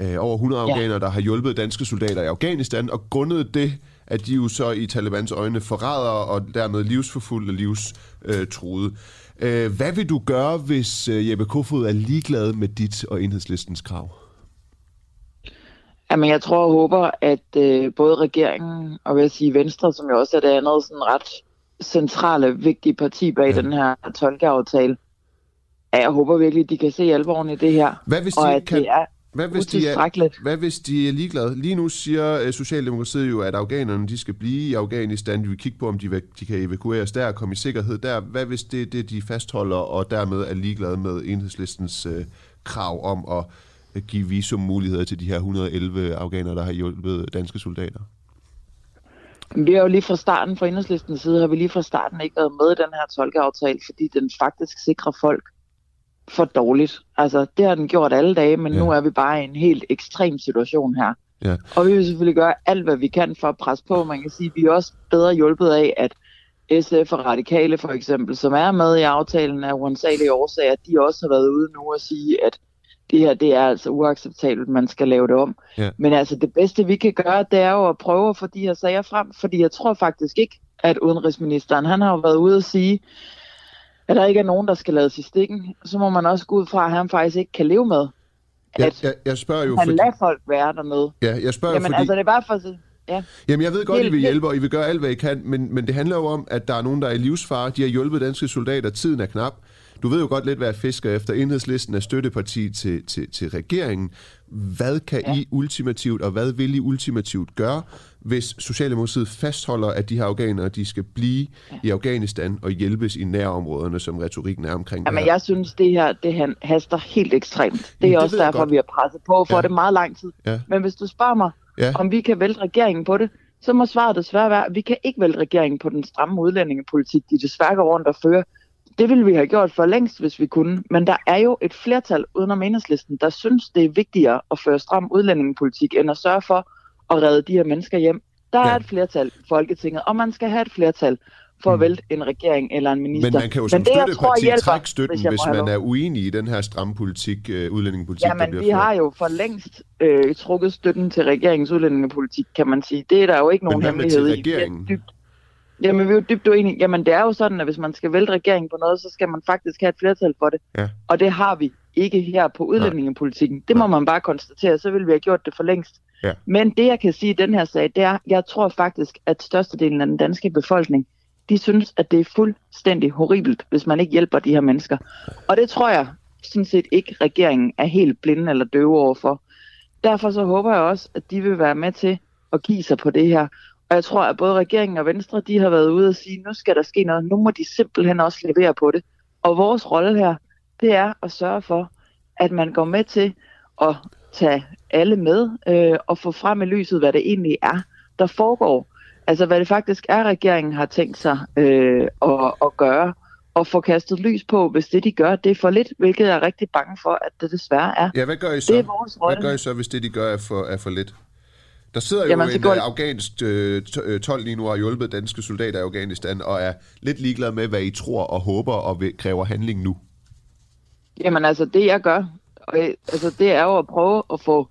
øh, over 100 ja. afghanere, der har hjulpet danske soldater i Afghanistan, og grundet det, at de jo så i Talibans øjne forræder og dermed livsforfulgte, livstruede. Øh, hvad vil du gøre, hvis øh, Jeppe Kofod er ligeglad med dit og enhedslistens krav? Jamen, jeg tror og håber, at øh, både regeringen og vil jeg sige Venstre, som jo også er det andet sådan ret centrale, vigtige parti bag ja. den her tolkeaftale, at jeg håber virkelig, at de kan se alvoren i det her. Hvad hvis de og at kan... det er hvad hvis, de er, hvad hvis de er ligeglade? Lige nu siger uh, Socialdemokratiet jo, at afghanerne de skal blive i Afghanistan. De vil kigge på, om de, de kan evakueres der og komme i sikkerhed der. Hvad hvis det er det, de fastholder, og dermed er ligeglade med enhedslistens uh, krav om at uh, give visum muligheder til de her 111 afghanere, der har hjulpet danske soldater? Vi har jo lige fra starten, fra enhedslistens side, har vi lige fra starten ikke været med i den her tolkeaftale, fordi den faktisk sikrer folk for dårligt. Altså, det har den gjort alle dage, men ja. nu er vi bare i en helt ekstrem situation her. Ja. Og vi vil selvfølgelig gøre alt, hvad vi kan for at presse på. Man kan sige, at vi er også bedre hjulpet af, at SF og Radikale for eksempel, som er med i aftalen af uansagelige årsager, de også har været ude nu og sige, at det her det er altså uacceptabelt, man skal lave det om. Ja. Men altså det bedste vi kan gøre, det er jo at prøve at få de her sager frem, fordi jeg tror faktisk ikke, at udenrigsministeren, han har jo været ude og sige, at der ikke er nogen, der skal lades i stikken, så må man også gå ud fra, at han faktisk ikke kan leve med, at jeg, jeg, jeg spørger jo, han fordi... lader folk være dernede. Ja, jeg spørger Jamen, fordi... altså, det er bare for. Ja. Jamen, jeg ved godt, at I vil hjælpe, og I vil gøre alt, hvad I kan, men, men det handler jo om, at der er nogen, der er i livsfare. De har hjulpet danske soldater. Tiden er knap. Du ved jo godt lidt, hvad jeg fisker efter. Enhedslisten er støtteparti til, til, til regeringen. Hvad kan ja. I ultimativt, og hvad vil I ultimativt gøre, hvis Socialdemokratiet fastholder, at de her afghanere de skal blive ja. i Afghanistan og hjælpes i nærområderne, som retorikken er omkring Jamen, jeg synes, det her det haster helt ekstremt. Det er det også derfor, godt. vi har presset på for ja. det meget lang tid. Ja. Men hvis du spørger mig, ja. om vi kan vælte regeringen på det, så må svaret desværre være, at vi kan ikke vælte regeringen på den stramme udlændingepolitik, de desværre går rundt og fører. Det ville vi have gjort for længst, hvis vi kunne. Men der er jo et flertal udenom enhedslisten, der synes, det er vigtigere at føre stram udlændingepolitik, end at sørge for at redde de her mennesker hjem. Der ja. er et flertal i Folketinget, og man skal have et flertal for at mm. vælte en regering eller en minister. Men man kan jo som støtteparti trække støtten, hvis, hvis man er uenig i den her stramme politik, uh, udlændingepolitik, Ja, men vi ført. har jo for længst øh, trukket støtten til regeringens udlændingepolitik, kan man sige. Det er der jo ikke nogen hemmelighed i. regeringen? Dybt, Jamen, vi er jo dybt uenige. Jamen, det er jo sådan, at hvis man skal vælte regeringen på noget, så skal man faktisk have et flertal for det. Ja. Og det har vi ikke her på udlændingepolitikken. Det må man bare konstatere, så vil vi have gjort det for længst. Ja. Men det, jeg kan sige i den her sag, det er, jeg tror faktisk, at størstedelen af den danske befolkning, de synes, at det er fuldstændig horribelt, hvis man ikke hjælper de her mennesker. Og det tror jeg sådan set ikke, regeringen er helt blinde eller døve overfor. Derfor så håber jeg også, at de vil være med til at give sig på det her. Og jeg tror, at både regeringen og Venstre, de har været ude og sige, nu skal der ske noget. Nu må de simpelthen også levere på det. Og vores rolle her, det er at sørge for, at man går med til at tage alle med øh, og få frem i lyset, hvad det egentlig er, der foregår. Altså hvad det faktisk er, regeringen har tænkt sig øh, at, at gøre. og få kastet lys på, hvis det de gør, det er for lidt, hvilket jeg er rigtig bange for, at det desværre er. Ja, hvad gør I så? Det er vores rolle. Hvad gør I så, hvis det, de gør, er for, er for lidt? Der sidder jo Jamen, det en går- går... afghansk øh, t- øh, 12 lige nu og har hjulpet danske soldater i Afghanistan, og er lidt ligeglad med, hvad I tror og håber og kræver handling nu. Jamen altså, det jeg gør, og, jeg- altså, det er jo at prøve at få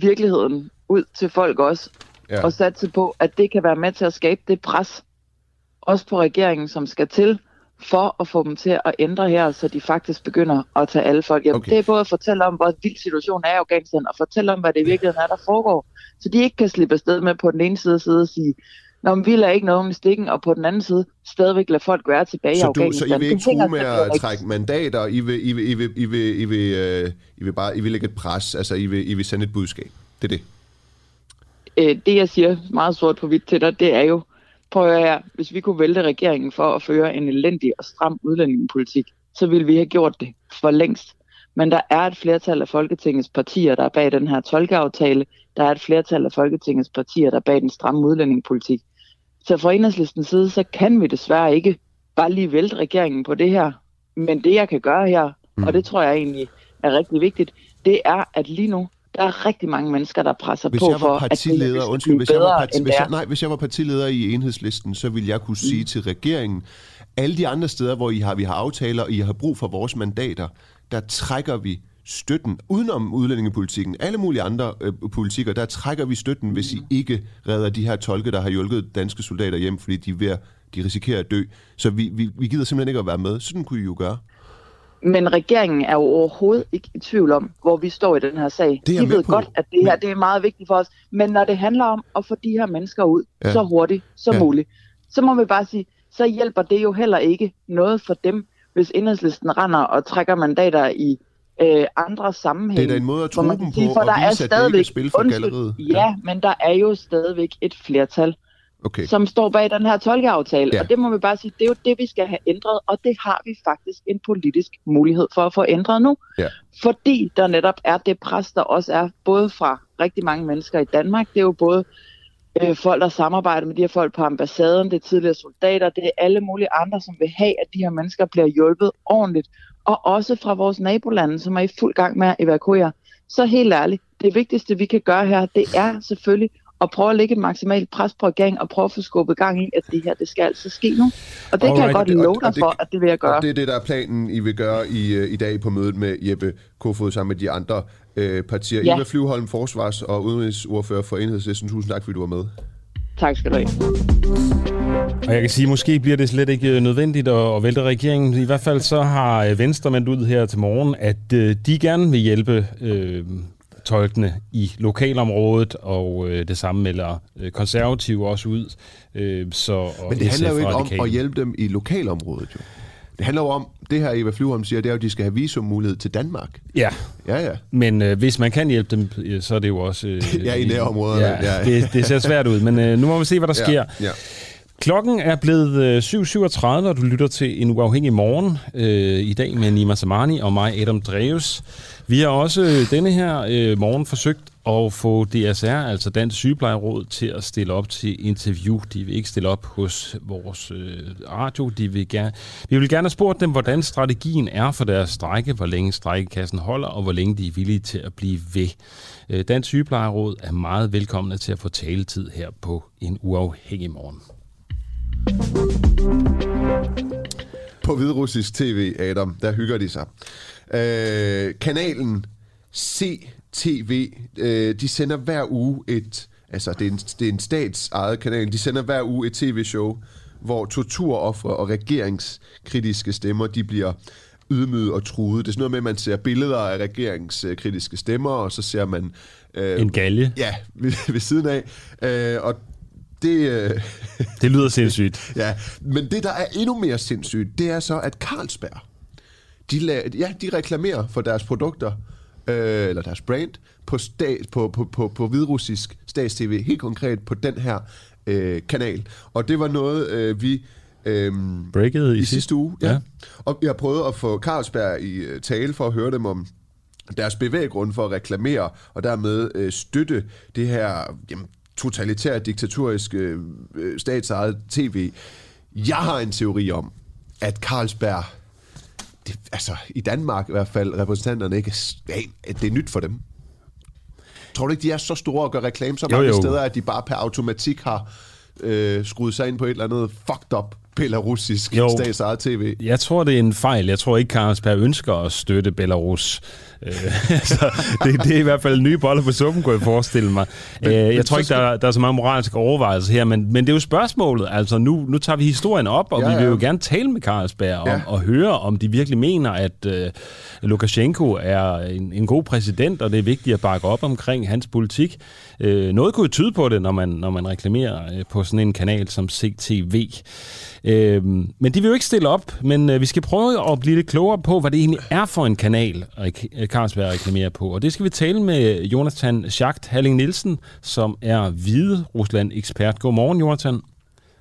virkeligheden ud til folk også, Ja. og satse på, at det kan være med til at skabe det pres, også på regeringen, som skal til, for at få dem til at ændre her, så de faktisk begynder at tage alle folk hjem. Okay. Okay. Det er både at fortælle om, hvor vild situationen er i Afghanistan, og fortælle om, hvad det i virkeligheden er, der foregår. Så de ikke kan slippe afsted med på den ene side at sidde og sige, Nå, men vi lader ikke noget i stikken, og på den anden side stadigvæk lade folk være tilbage i Så, du, så Afghanistan. I vil ikke true med at trække mandater, I vil, I vil, I vil, I vil, I vil, øh, I vil, bare, I vil lægge et pres, altså I vil, I vil sende et budskab. Det er det. øh, det, jeg siger meget sort på hvidt til dig, det er jo, prøv at her, hvis vi kunne vælte regeringen for at føre en elendig og stram udlændingepolitik, så ville vi have gjort det for længst. Men der er et flertal af Folketingets partier, der er bag den her tolkeaftale. Der er et flertal af Folketingets partier, der er bag den stramme udlændingepolitik. Så fra enhedslistens side, så kan vi desværre ikke bare lige vælte regeringen på det her. Men det, jeg kan gøre her, mm. og det tror jeg egentlig er rigtig vigtigt, det er, at lige nu, der er rigtig mange mennesker, der presser Hvis på jeg for, var at det her partileder, skal undskyld, hvis jeg var, parti, hvis jeg, nej, hvis jeg var partileder i enhedslisten, så ville jeg kunne sige Mm. til regeringen, alle de andre steder, hvor I har, vi har aftaler, og I har brug for vores mandater, der trækker vi støtten, udenom udlændingepolitikken, alle mulige andre øh, politikker, der trækker vi støtten, hvis I ikke redder de her tolke, der har hjulpet danske soldater hjem, fordi de, er ved at, de risikerer at dø. Så vi, vi, vi gider simpelthen ikke at være med. Sådan kunne I jo gøre. Men regeringen er jo overhovedet ikke i tvivl om, hvor vi står i den her sag. Det de ved på, godt, at det her det er meget vigtigt for os. Men når det handler om at få de her mennesker ud Ja. så hurtigt som ja. muligt, så må vi bare sige, så hjælper det jo heller ikke noget for dem, hvis enhedslisten render og trækker mandater i øh, andre sammenhænge. Det er da en måde at man dem sige, på for og der er vise, at er stadigvæk- spil for undskyld, galleriet. Ja, ja, men der er jo stadigvæk et flertal, Okay. som står bag den her tolkeaftale. Ja. Og det må vi bare sige, det er jo det, vi skal have ændret, og det har vi faktisk en politisk mulighed for at få ændret nu. Ja. Fordi der netop er det pres, der også er både fra rigtig mange mennesker i Danmark. Det er jo både øh, folk, der samarbejder med de her folk på ambassaden, det er tidligere soldater, det er alle mulige andre, som vil have, at de her mennesker bliver hjulpet ordentligt. Og også fra vores nabolande, som er i fuld gang med at evakuere. Så helt ærligt, det vigtigste, vi kan gøre her, det er selvfølgelig at prøve at lægge et maksimalt pres på regeringen og prøve at få skubbet gang i, at det her, det skal altså ske nu. Og det kan jeg Alright, godt love dig for, at det vil jeg gøre. Og det er det, der er planen, I vil gøre i, øh, i dag på mødet med Jeppe Kofod sammen med de andre øh, partier. Ja. Eva Flyvholm, forsvars- og udenrigsordfører for Enhedslisten. Tusind tak, fordi du var med. Tak skal du have. Og jeg kan sige, måske bliver det slet ikke øh, nødvendigt at, at vælte regeringen. I hvert fald så har øh, Venstre meldt ud her til morgen, at øh, de gerne vil hjælpe øh, tolkene i lokalområdet, og øh, det samme melder øh, konservative også ud. Øh, så, og Men det handler jo ikke om Radikale. at hjælpe dem i lokalområdet, jo. Det handler jo om, det her Eva Flyvholm siger, det er jo, at de skal have visummulighed til Danmark. Ja, Ja, ja. men øh, hvis man kan hjælpe dem, øh, så er det jo også... Øh, Ja, i nærområderne, Ja, ja. Det, det ser svært ud, men øh, nu må vi se, hvad der sker. Ja, ja. Klokken er blevet øh, 7.37, og du lytter til en uafhængig morgen øh, i dag med Nima Samani og mig, Adam Dreves. Vi har også øh, denne her øh, morgen forsøgt og få DSR, altså Dansk Sygeplejeråd, til at stille op til interview. De vil ikke stille op hos vores øh, radio. De vil gerne, vi vil gerne have spurgt dem, hvordan strategien er for deres strække, hvor længe strækkekassen holder, og hvor længe de er villige til at blive ved. Øh, Dansk Sygeplejeråd er meget velkomne til at få taletid her på en uafhængig morgen. På hvidrussisk tv, Adam, der hygger de sig. Øh, kanalen C CTV, øh, de sender hver uge et, altså det er en, det er en statsejet kanal, de sender hver uge et tv-show, hvor torturoffre og regeringskritiske stemmer, de bliver ydmyget og truet. Det er sådan noget med, at man ser billeder af regeringskritiske stemmer, og så ser man... Øh, En galge. Ja, ved, ved siden af. Øh, og det... Øh, Det lyder sindssygt. Ja, men det, der er endnu mere sindssygt, det er så, at Carlsberg, de, la- ja, de reklamerer for deres produkter, øh, eller deres brand, på, stat, på, på, på, på hvidrussisk statstv, helt konkret på den her øh, kanal. Og det var noget, øh, vi... Øh, Breaket i, i sidste uge, ja. Ja. Og jeg har prøvet at få Carlsberg i øh, tale for at høre dem om deres bevæggrund for at reklamere og dermed øh, støtte det her jamen, totalitært diktaturiske øh, statsejet tv. Jeg har en teori om, at Carlsberg, det, altså i Danmark i hvert fald, repræsentanterne ikke, at det er nyt for dem. Tror du ikke, de er så store og gør reklame så mange jo, jo. steder, at de bare per automatik har øh, skruet sig ind på et eller andet fucked up belarusisk statsejet tv? Jeg tror, det er en fejl. Jeg tror ikke, Carlsberg ønsker at støtte Belarus. Øh, så det, det er i hvert fald nye boller på suppen, kunne jeg forestille mig. Men, øh, jeg men tror ikke, der, der er så mange moralske overvejelser her, men, men det er jo spørgsmålet. Altså, nu, nu tager vi historien op, og ja, vi vil jo gerne tale med Carlsberg om, ja. og høre, om de virkelig mener, at øh, Lukashenko er en, en god præsident, og det er vigtigt at bakke op omkring hans politik. Øh, noget kunne jo tyde på det, når man, når man reklamerer øh, på sådan en kanal som CTV. Øh, men de vil jo ikke stille op, men øh, vi skal prøve at blive lidt klogere på, hvad det egentlig er for en kanal, Carlsberg reklamerer på. Og det skal vi tale med Jonathan Schacht Halling Nielsen, som er Hvide Rusland-ekspert. Godmorgen, Jonathan.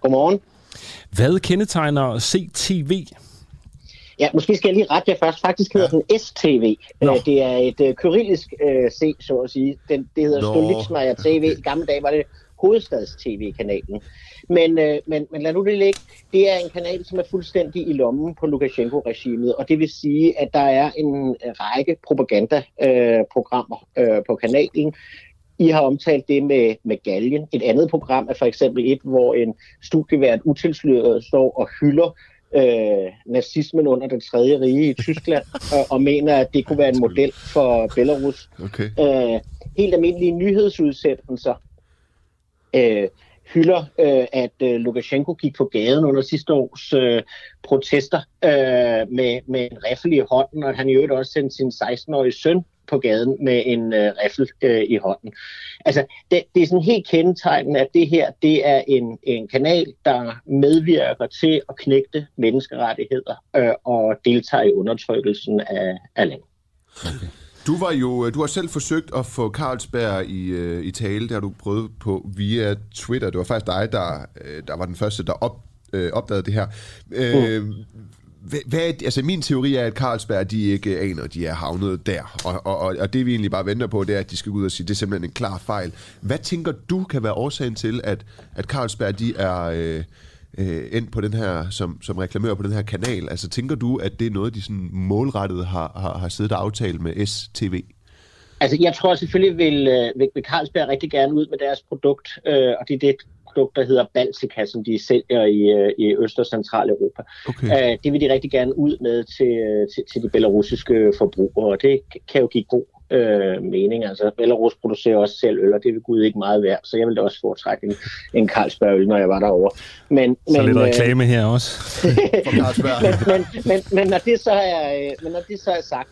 Godmorgen. Hvad kendetegner CTV? Ja, måske skal jeg lige rette jer først. Faktisk hedder ja. den STV. Nå. Det er et uh, kyrillisk uh, C, så at sige. Den, det hedder Stolitsmaja TV. I gamle dage var det hovedstads-tv-kanalen. Men, øh, men, men lad nu det ligge. Det er en kanal, som er fuldstændig i lommen på Lukashenko-regimet, og det vil sige, at der er en række propagandaprogrammer øh, øh, på kanalen. I har omtalt det med, med Galgen. Et andet program er for eksempel et, hvor en studievært utilsløret står og hylder øh, nazismen under den tredje rige i Tyskland, og, og mener, at det kunne være en model for Belarus. Okay. Øh, helt almindelige nyhedsudsendelser øh, hylder, øh, at øh, Lukashenko gik på gaden under sidste års øh, protester øh, med, med en riffel i hånden, og han i øvrigt også sendte sin 16-årige søn på gaden med en øh, riffel øh, i hånden. Altså, det, det er sådan helt kendetegnende, at det her, det er en, en kanal, der medvirker til at knægte menneskerettigheder øh, og deltager i undertrykkelsen af, af landet. Okay. Du var jo, du har selv forsøgt at få Carlsberg i, øh, i tale, det har du prøvet på via Twitter. Det var faktisk dig, der, øh, der var den første, der op, øh, opdagede det her. Øh, mm. Hvad, altså min teori er, at Carlsberg de ikke aner, at de er havnet der. Og, og, og det vi egentlig bare venter på, det er, at de skal ud og sige, det er simpelthen en klar fejl. Hvad tænker du kan være årsagen til, at, at Carlsberg de er... Øh, øh, ind på den her, som, som reklamør på den her kanal. Altså tænker du, at det er noget, de sådan målrettet har, har, har siddet og aftalt med STV? Altså jeg tror selvfølgelig, vil, øh, vil, vil Carlsberg rigtig gerne ud med deres produkt, øh, og det er det produkt, der hedder Baltica, som de sælger i, øh, i Øst- og Centraleuropa. Okay. Øh, det vil de rigtig gerne ud med til, til, til de belarusiske forbrugere, og det kan jo give god øh, mening. Altså, Belarus producerer også selv øl, og det vil Gud ikke meget værd, så jeg ville også foretrække en, en Carlsberg øl, når jeg var derovre. Men, så men, lidt øh, reklame her også. men, men, men, men, når det så er, øh, men når det så er sagt,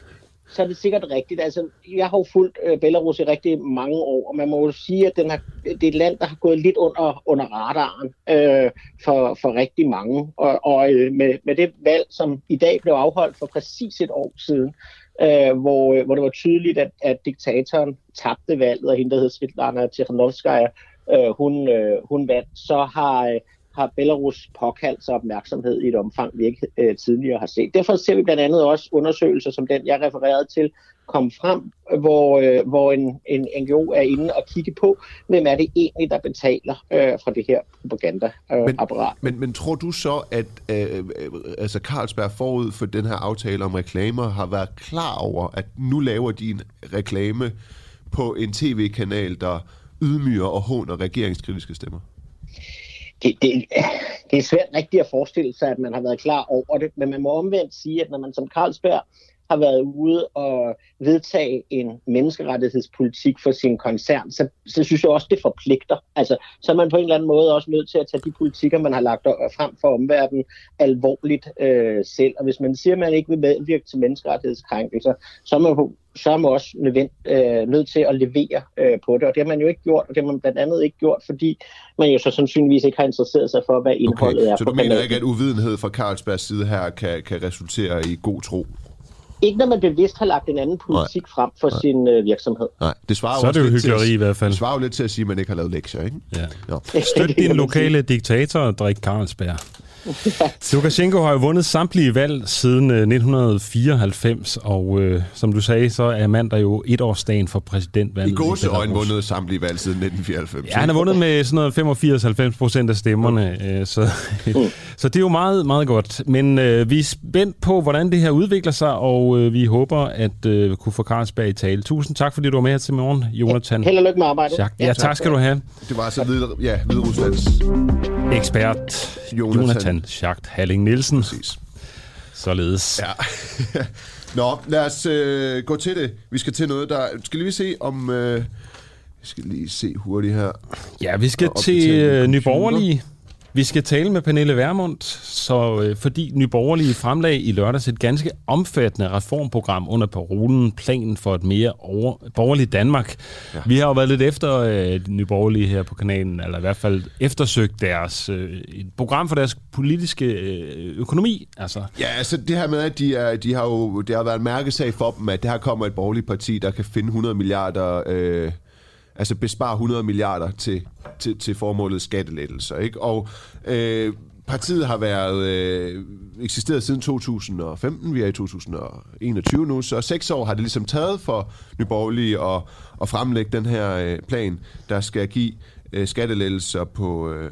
så er det sikkert rigtigt. Altså, jeg har jo fulgt øh, Belarus i rigtig mange år, og man må jo sige, at den har, det er et land, der har gået lidt under, under radaren øh, for, for rigtig mange. Og, og øh, med, med det valg, som i dag blev afholdt for præcis et år siden, øh, hvor, øh, hvor det var tydeligt, at, at diktatoren tabte valget, og hende, der hed Svetlana Tikhanovskaya, øh, hun, øh, hun vandt, så har, øh, har Belarus påkaldt sig opmærksomhed i et omfang, vi ikke øh, tidligere har set. Derfor ser vi blandt andet også undersøgelser, som den, jeg refererede til, komme frem, hvor, øh, hvor en, en NGO er inde og kigge på, hvem er det egentlig, der betaler øh, fra det her propagandaapparat. Øh, men, men, men tror du så, at øh, øh, altså Carlsberg forud for den her aftale om reklamer har været klar over, at nu laver de en reklame på en tv-kanal, der ydmyger og håner regeringskritiske stemmer? Det, det, det er svært rigtigt at forestille sig, at man har været klar over det, men man må omvendt sige, at når man som Carlsberg har været ude og vedtage en menneskerettighedspolitik for sin koncern, så, så synes jeg også, det forpligter. Altså, så er man på en eller anden måde også nødt til at tage de politikker, man har lagt frem for omverdenen, alvorligt øh, selv. Og hvis man siger, at man ikke vil medvirke til menneskerettighedskrænkelser, så er man på så er man også nødvendt, øh, nødt til at levere øh, på det. Og det har man jo ikke gjort, og det har man blandt andet ikke gjort, fordi man jo så sandsynligvis ikke har interesseret sig for, hvad indholdet okay, er. Så du mener kanalen. ikke, at uvidenhed fra Carlsbergs side her kan, kan resultere i god tro? Ikke når man bevidst har lagt en anden politik Nej. frem for Nej. sin øh, virksomhed. Nej, det svarer Så er det jo hyggeleri i hvert fald. Det svarer jo lidt til at sige, at man ikke har lavet lektier, ikke? Ja. Støt din lokale diktator og drik Carlsberg. Lukashenko har jo vundet samtlige valg siden 1994, øh, og øh, som du sagde, så er mandag jo etårsdagen for præsidentvalget. I gåseøjne vundet samtlige valg siden 1994. Ja, han har vundet med sådan noget 85-90 procent af stemmerne, okay. så, så det er jo meget, meget godt. Men øh, vi er spændt på, hvordan det her udvikler sig, og øh, vi håber at øh, kunne få Carlsberg i tale. Tusind tak, fordi du var med her til morgen, Jonathan. Held og lykke med arbejdet. Ja, ja, tak skal du have. Det var altså Hvide, ja, Hvide Ruslands ekspert Jonathan, Jonathan Schacht Halling Nielsen. Præcis. Således. Ja. Nå, lad os øh, gå til det. Vi skal til noget, der... Skal lige se om... Øh, vi skal lige se hurtigt her. Ja, vi skal til øh, Nyborgerlige. Vi skal tale med Pernille Vermund, så, øh, fordi Nyborgerlige fremlag i lørdags et ganske omfattende reformprogram under parolen Planen for et mere over, borgerligt Danmark. Ja. Vi har jo været lidt efter øh, Nyborgerlige her på kanalen, eller i hvert fald eftersøgt deres øh, et program for deres politiske øh, økonomi. Altså. Ja, altså det her med, at de, er, de har jo, det har været en mærkesag for dem, at det her kommer et borgerligt parti, der kan finde 100 milliarder... Øh, altså bespare 100 milliarder til, til, til formålet skattelettelser. Ikke? Og øh, partiet har været øh, eksisteret siden 2015, vi er i 2021 nu, så seks år har det ligesom taget for Nyborgerlige at, at fremlægge den her øh, plan, der skal give øh, skattelettelser på, øh,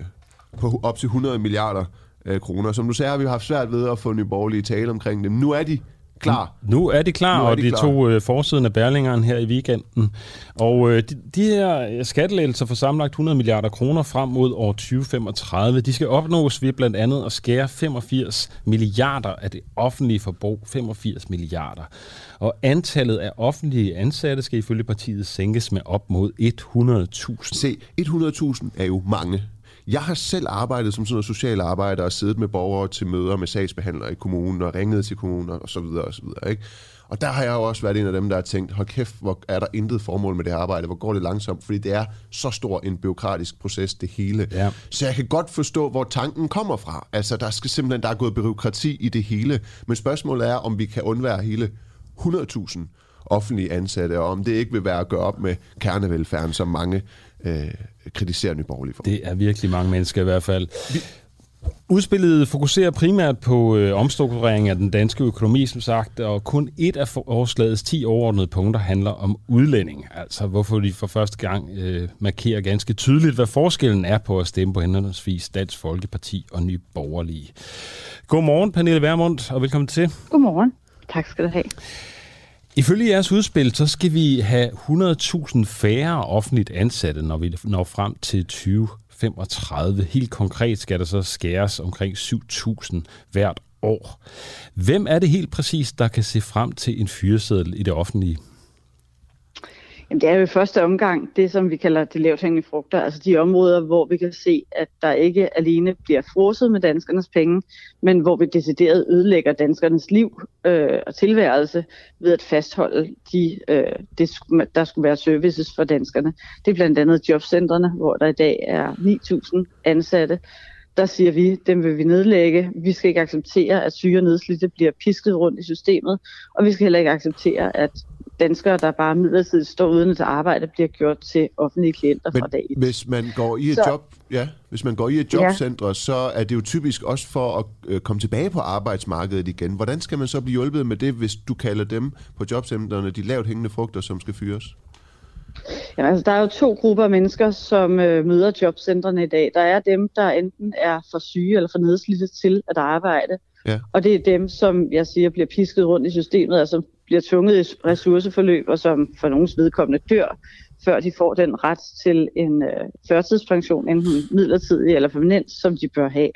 på op til 100 milliarder øh, kroner. Som du sagde, har vi haft svært ved at få Nyborgerlige tale omkring dem. Nu er de klar. Nu er de klar, er og de, de klar. tog øh, forsiden af Berlingeren her i weekenden. Og øh, de, de her skattelettelser for samlet 100 milliarder kroner frem mod år 2035, de skal opnås ved blandt andet at skære 85 milliarder af det offentlige forbrug. 85 milliarder. Og antallet af offentlige ansatte skal ifølge partiet sænkes med op mod 100.000. Se, 100.000 er jo mange. Jeg har selv arbejdet som sådan en social arbejder og siddet med borgere til møder med sagsbehandlere i kommunen og ringet til kommuner og så videre og så videre. Ikke? Og der har jeg jo også været en af dem, der har tænkt, hold kæft, hvor er der intet formål med det her arbejde, hvor går det langsomt, fordi det er så stor en byråkratisk proces, det hele. Ja. Så jeg kan godt forstå, hvor tanken kommer fra. Altså, der skal simpelthen, der er gået byråkrati i det hele. Men spørgsmålet er, om vi kan undvære hele 100.000 offentlige ansatte, og om det ikke vil være at gøre op med kernevelfærden, som mange øh, kritiserer Nye Borgerlige for. Det er virkelig mange mennesker i hvert fald. Vi Udspillet fokuserer primært på øh, omstrukturering af den danske økonomi, som sagt, og kun et af forslagets 10 overordnede punkter handler om udlænding. Altså hvorfor de for første gang øh, markerer ganske tydeligt, hvad forskellen er på at stemme på henholdsvis Dansk Folkeparti og Nye Borgerlige. Godmorgen, Pernille Vermund, og velkommen til. Godmorgen. Tak skal du have. Ifølge jeres udspil, så skal vi have 100.000 færre offentligt ansatte, når vi når frem til 2035. Helt konkret skal der så skæres omkring 7.000 hvert år. Hvem er det helt præcis, der kan se frem til en fyreseddel i det offentlige? Jamen, det er jo i første omgang det, som vi kalder de lavt hængende frugter, altså de områder, hvor vi kan se, at der ikke alene bliver frosset med danskernes penge, men hvor vi decideret ødelægger danskernes liv øh, og tilværelse ved at fastholde de, øh, det, der skulle være services for danskerne. Det er blandt andet jobcentrene, hvor der i dag er 9.000 ansatte, der siger vi, dem vil vi nedlægge. Vi skal ikke acceptere, at syge og nedslidte bliver pisket rundt i systemet, og vi skal heller ikke acceptere, at danskere, der bare midlertidigt står uden at arbejde, bliver gjort til offentlige klienter Men fra dag 1. hvis man går i et så, job, ja, hvis man går i et jobcenter, ja. så er det jo typisk også for at øh, komme tilbage på arbejdsmarkedet igen. Hvordan skal man så blive hjulpet med det, hvis du kalder dem på jobcentrene de lavt hængende frugter, som skal fyres? Ja, altså, der er jo to grupper af mennesker, som øh, møder jobcentrene i dag. Der er dem, der enten er for syge eller for nedslidte til at arbejde. Ja. Og det er dem, som jeg siger, bliver pisket rundt i systemet, altså bliver tvunget i ressourceforløb, og som for nogens vedkommende dør, før de får den ret til en øh, førtidspension, enten midlertidig eller permanent, som de bør have.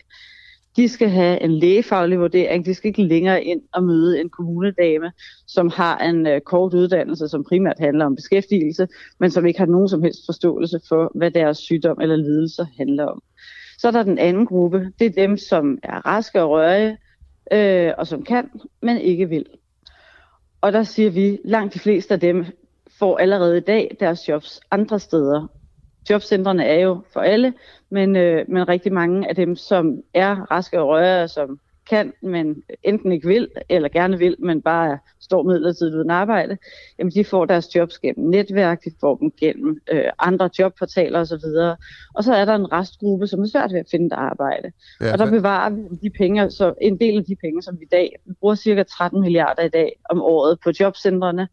De skal have en lægefaglig vurdering. De skal ikke længere ind og møde en kommunedame, som har en øh, kort uddannelse, som primært handler om beskæftigelse, men som ikke har nogen som helst forståelse for, hvad deres sygdom eller lidelse handler om. Så er der den anden gruppe. Det er dem, som er raske og rørige, øh, og som kan, men ikke vil. Og der siger vi, langt de fleste af dem får allerede i dag deres jobs andre steder. Jobcentrene er jo for alle, men, øh, men rigtig mange af dem, som er raske og rørige, som kan, men enten ikke vil, eller gerne vil, men bare står midlertidigt uden arbejde, jamen de får deres jobs gennem netværk, de får dem gennem øh, andre jobportaler osv. Og så er der en restgruppe, som er svært ved at finde et arbejde. Ja, og der bevarer vi de penge, så en del af de penge, som vi i dag, vi bruger cirka 13 milliarder i dag om året på jobcentrene,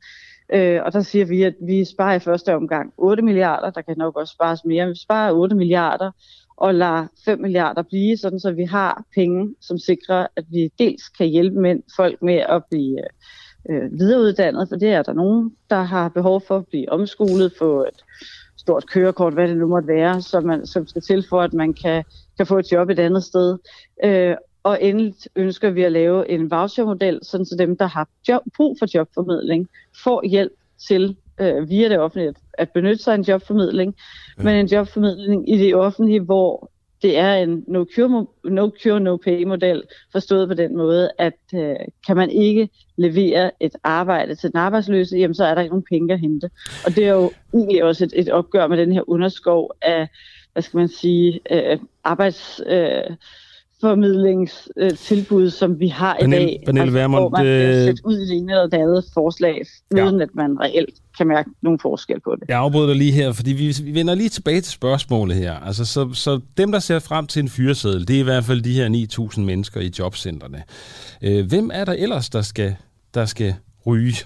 Øh, og der siger vi, at vi sparer i første omgang 8 milliarder, der kan nok også spares mere, vi sparer 8 milliarder, og lader 5 milliarder blive, sådan så vi har penge, som sikrer, at vi dels kan hjælpe mænd, folk med at blive øh, videreuddannet, for det er der nogen, der har behov for at blive omskolet, få et stort kørekort, hvad det nu måtte være, som, man, som skal til for, at man kan, kan få et job et andet sted. Øh, og endelig ønsker vi at lave en vouchermodel, sådan så dem, der har job, brug for jobformidling, får hjælp til øh, via det offentlige at benytte sig af en jobformidling, ja. men en jobformidling i det offentlige, hvor det er en no cure, no, cure, no pay model, forstået på den måde, at øh, kan man ikke levere et arbejde til den arbejdsløse, jamen så er der ikke nogen penge at hente. Og det er jo egentlig også et, et opgør med den her underskov af, hvad skal man sige, øh, arbejds... Øh, formidlingstilbud, som vi har i dag, Pernille altså, Vermund, hvor man kan sætte ud i det ene eller det andet forslag, ja. uden at man reelt kan mærke nogen forskel på det. Jeg afbryder dig lige her, fordi vi, vi vender lige tilbage til spørgsmålet her. Altså, så, så dem, der ser frem til en fyreseddel, det er i hvert fald de her 9.000 mennesker i jobcentrene. Øh, hvem er der ellers, der skal, der skal ryge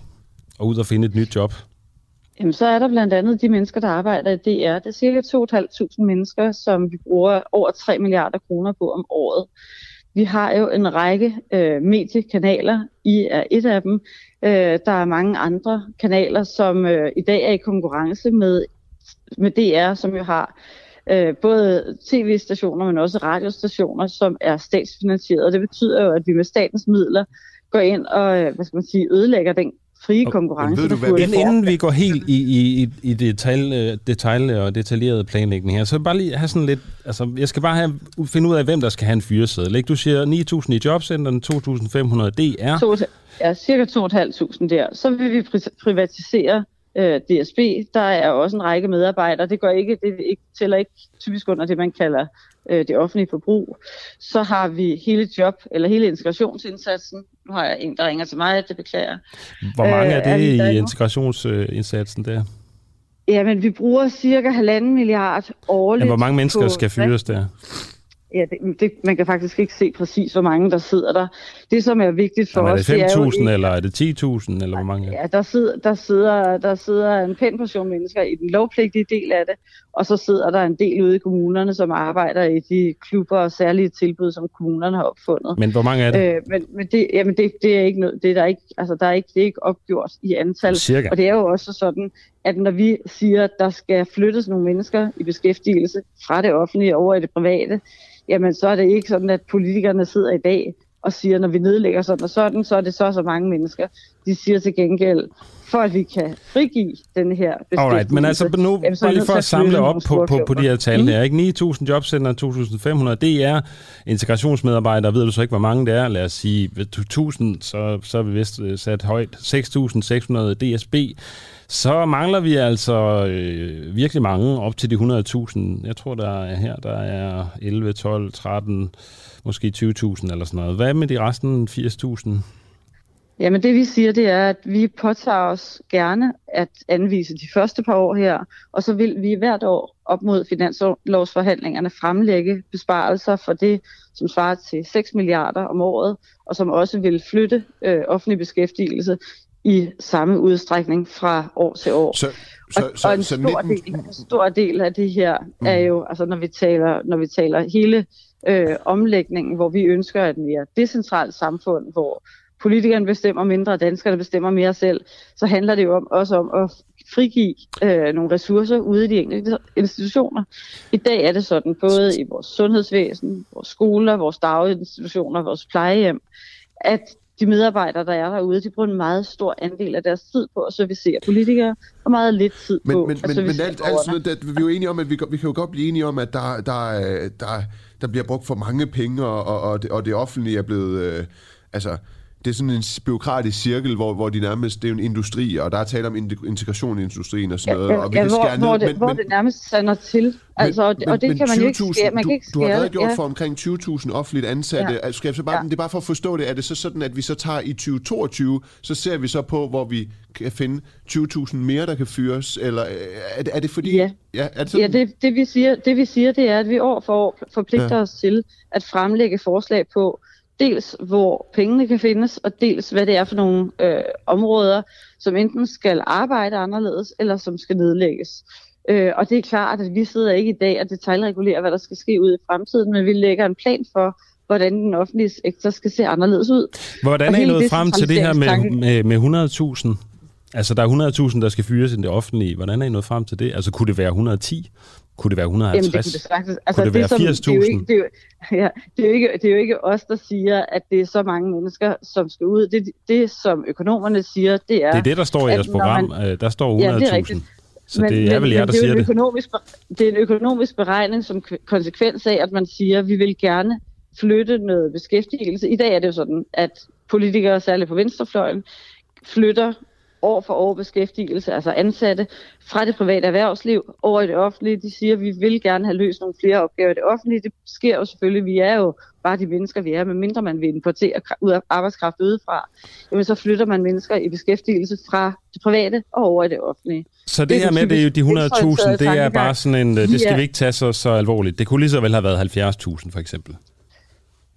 og ud og finde et nyt job? Jamen, så er der blandt andet de mennesker, der arbejder i DR. Det er cirka 2.500 mennesker, som vi bruger over 3 milliarder kroner på om året. Vi har jo en række øh, mediekanaler. I er et af dem. Øh, der er mange andre kanaler, som øh, i dag er i konkurrence med, med DR, som jo har øh, både tv-stationer, men også radiostationer, som er statsfinansieret. Det betyder jo, at vi med statens midler går ind og øh, hvad skal man sige, ødelægger den frie konkurrence. Ved du, hvad inden, inden vi går helt i, i, i detalj, øh, detalj og detaljeret planlægning her, så bare lige have sådan lidt, altså jeg skal bare have, finde ud af, hvem der skal have en fyreseddel. Du siger 9.000 i jobcenteren, 2.500 DR. To, ja, cirka 2.500 der. Så vil vi privatisere øh, DSB. Der er også en række medarbejdere. Det går ikke, det ikke, tæller ikke typisk under det, man kalder øh, det offentlige forbrug. Så har vi hele job, eller hele integrationsindsatsen. Nu har jeg en, der ringer til mig, det beklager. Hvor mange er det øh, er i integrationsindsatsen der? Jamen, vi bruger cirka halvanden milliard årligt. Men hvor mange mennesker skal fyres der? Ja, det, det, man kan faktisk ikke se præcis, hvor mange der sidder der. Det, som er vigtigt for Jamen, os... Er det 5.000, eller er det 10.000, eller hvor mange? Ja, der sidder, der, sidder, der sidder en pæn portion mennesker i den lovpligtige del af det, og så sidder der en del ude i kommunerne, som arbejder i de klubber og særlige tilbud, som kommunerne har opfundet. Men hvor mange er det? Øh, men men det, jamen det, det er ikke noget, det er der ikke, altså der er ikke, det er ikke opgjort i antal. Cirka. Og det er jo også sådan, at når vi siger, at der skal flyttes nogle mennesker i beskæftigelse fra det offentlige over i det private, jamen så er det ikke sådan, at politikerne sidder i dag og siger, når vi nedlægger sådan og sådan, så er det så så mange mennesker. De siger til gengæld, for at vi kan frigive den her Alright, men altså nu, jamen, bare lige for at samle op på, på, på de her tal her, ikke? 9.000 jobcenter, 2.500, det er integrationsmedarbejdere, ved du så ikke, hvor mange det er, lad os sige 1.000, så, så er vi vist øh, sat højt, 6.600 DSB, så mangler vi altså øh, virkelig mange, op til de 100.000. Jeg tror, der er her, der er 11, 12, 13, måske 20.000 eller sådan noget. Hvad med de resten 80.000? Jamen det vi siger, det er, at vi påtager os gerne at anvise de første par år her, og så vil vi hvert år op mod finanslovsforhandlingerne fremlægge besparelser for det, som svarer til 6 milliarder om året, og som også vil flytte øh, offentlig beskæftigelse i samme udstrækning fra år til år. Så, så, og, så, og en, så stor 19... del, en stor del af det her mm. er jo, altså når vi taler, når vi taler hele øh, omlægningen, hvor vi ønsker et mere decentralt samfund, hvor politikerne bestemmer mindre, og danskerne bestemmer mere selv, så handler det jo om, også om at frigive øh, nogle ressourcer ude i de enkelte institutioner. I dag er det sådan, både i vores sundhedsvæsen, vores skoler, vores daginstitutioner, vores plejehjem, at de medarbejdere, der er derude, de bruger en meget stor andel af deres tid på at servicere politikere, og meget lidt tid men, på men, at men, men alt, alt sådan noget, vi er jo enige om, at vi, vi kan jo godt blive enige om, at der, der, der, der bliver brugt for mange penge, og, og, og, det, og det offentlige er blevet... Øh, altså, det er sådan en byråkratisk cirkel, hvor, hvor de nærmest, det er en industri, og der er tale om integration i industrien og sådan noget. Ja, og vi ja, kan hvor, skære hvor, ned, det, men, hvor men, det nærmest sander til. Altså, og, det, og det kan man jo ikke skære. Man du, kan ikke du har skære. redegjort ja. for omkring 20.000 offentligt ansatte. Ja. Altså, skal jeg så bare, Ja. Det er bare for at forstå det. Er det så sådan, at vi så tager i 2022, så ser vi så på, hvor vi kan finde 20.000 mere, der kan fyres? Eller øh, er det, er det fordi... Ja. ja er det sådan? Ja, det, det, vi siger, det vi siger, det er, at vi år for år forpligter ja. os til at fremlægge forslag på, dels hvor pengene kan findes, og dels hvad det er for nogle øh, områder, som enten skal arbejde anderledes, eller som skal nedlægges. Øh, og det er klart, at vi sidder ikke i dag og detaljregulerer, hvad der skal ske ud i fremtiden, men vi lægger en plan for, hvordan den offentlige sektor skal se anderledes ud. Hvordan er I nået frem til det her med, med, med 100.000? Altså, der er 100.000, der skal fyres i det offentlige. Hvordan er I nået frem til det? Altså, kunne det være 110? Kunne det være 150? Jamen, det kunne det sagtens. Altså, Kunne det være Det er, jo 80.000? ikke, det, er jo, ja, det, er jo ikke, det er jo ikke os, der siger, at det er så mange mennesker, som skal ud. Det, det som økonomerne siger, det er... Det er det, der står i jeres program. man- Øh, Der står 100.000. Ja, det er rigtigt. Så det er vel jer, der det er siger en det. Økonomisk, det er en økonomisk beregning som konsekvens af, at man siger, at vi vil gerne flytte noget beskæftigelse. I dag er det jo sådan, at politikere, særligt på venstrefløjen, flytter år for år beskæftigelse, altså ansatte, fra det private erhvervsliv over i det offentlige. De siger, at vi vil gerne have løst nogle flere opgaver i det offentlige. Det sker jo selvfølgelig. Vi er jo bare de mennesker, vi er, medmindre man vil importere ud af arbejdskraft udefra. Jamen, så flytter man mennesker i beskæftigelse fra det private og over i det offentlige. Så det, Det er her med det, er jo de typisk 100.000, venstreorienterede det er bare sådan en, øh, det skal vi ikke tage så, så alvorligt. Det kunne lige så vel have været 70.000 for eksempel.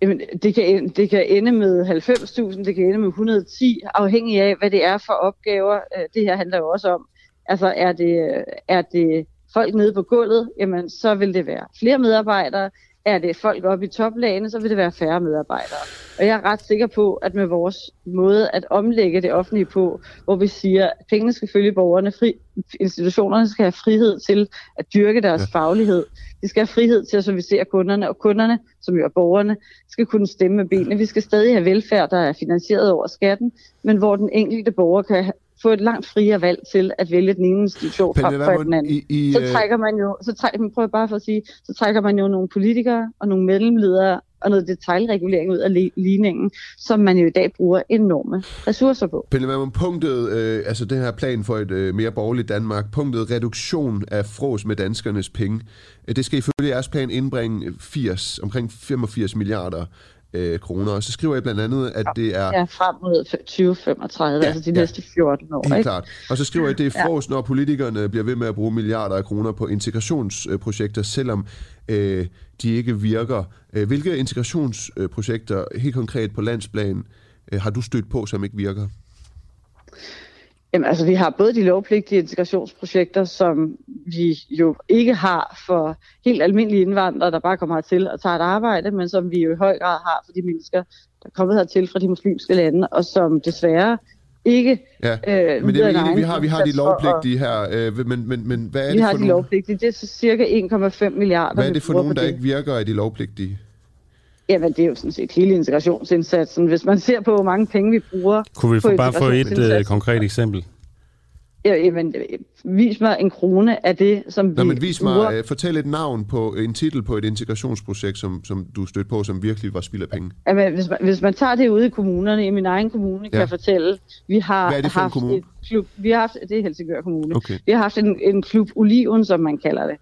Jamen, det kan, det kan ende med 90.000, det kan ende med 110, afhængig af, hvad det er for opgaver. Øh, det her handler jo også om, altså er det, øh, er det folk nede på gulvet, jamen så vil det være flere medarbejdere. Er det folk oppe i toplagene, så vil det være færre medarbejdere. Og jeg er ret sikker på, at med vores måde at omlægge det offentlige på, hvor vi siger, at pengene skal følge borgerne, fri, institutionerne skal have frihed til at dyrke deres ja. faglighed. De skal have frihed til at servicere kunderne, og kunderne, som jo er borgerne, skal kunne stemme med benene. Vi skal stadig have velfærd, der er finansieret over skatten, men hvor den enkelte borger kan få et langt friere valg til at vælge den ene institution frem for den anden. I, I, Så øh, trækker man jo, så trækker, men prøv jeg bare for at sige, så trækker man jo nogle politikere og nogle mellemledere og noget detaljregulering ud af li- ligningen, som man jo i dag bruger enorme ressourcer på. Pernille Vermund, punktet, øh, altså den her plan for et øh, mere borgerligt Danmark, punktet reduktion af fros med danskernes penge, øh, det skal ifølge jeres plan indbringe 80, omkring 85 milliarder øh, kroner. Og så skriver jeg blandt andet, at det er... Ja, frem mod f- 2035, Ja, ja, altså de ja. næste 14 år. Helt ikke? klart. Og så skriver jeg, at det er fros, når politikerne bliver ved med at bruge milliarder af kroner på integrationsprojekter, selvom øh, de ikke virker. Øh, Hvilke integrationsprojekter, helt konkret på landsplan, øh, har du stødt på, som ikke virker? Jamen, altså, vi har både de lovpligtige integrationsprojekter, som vi jo ikke har for helt almindelige indvandrere, der bare kommer hertil og tager et arbejde, men som vi jo i høj grad har for de mennesker, der er kommet hertil fra de muslimske lande, og som desværre ikke Ja, øh, men det er yder en jo egentlig, vi har, vi har de lovpligtige her, øh, men, men, men hvad er Vi det har for de nogle, lovpligtige. Det er så cirka 1,5 milliarder. hvad er det for nogen, der ikke virker af de lovpligtige? Jamen, det er jo sådan set hele integrationsindsatsen. Hvis man ser på, hvor mange penge vi bruger Kunne vi få, bare få et øh, konkret eksempel? Ja, jamen, øh, vis mig en krone af det, som vi Nå, men vis bruger. mig, øh, fortæl et navn på, en titel på et integrationsprojekt, som, som du stødte på, som virkelig var spild af penge. Jamen, hvis, man, hvis man tager det ude i kommunerne, i min egen kommune, kan Ja. jeg fortælle, vi har Hvad er det for en haft kommune? et klub, vi har haft, det er Helsingør Kommune, Okay. vi har haft en, en klub Oliven, som man kalder det.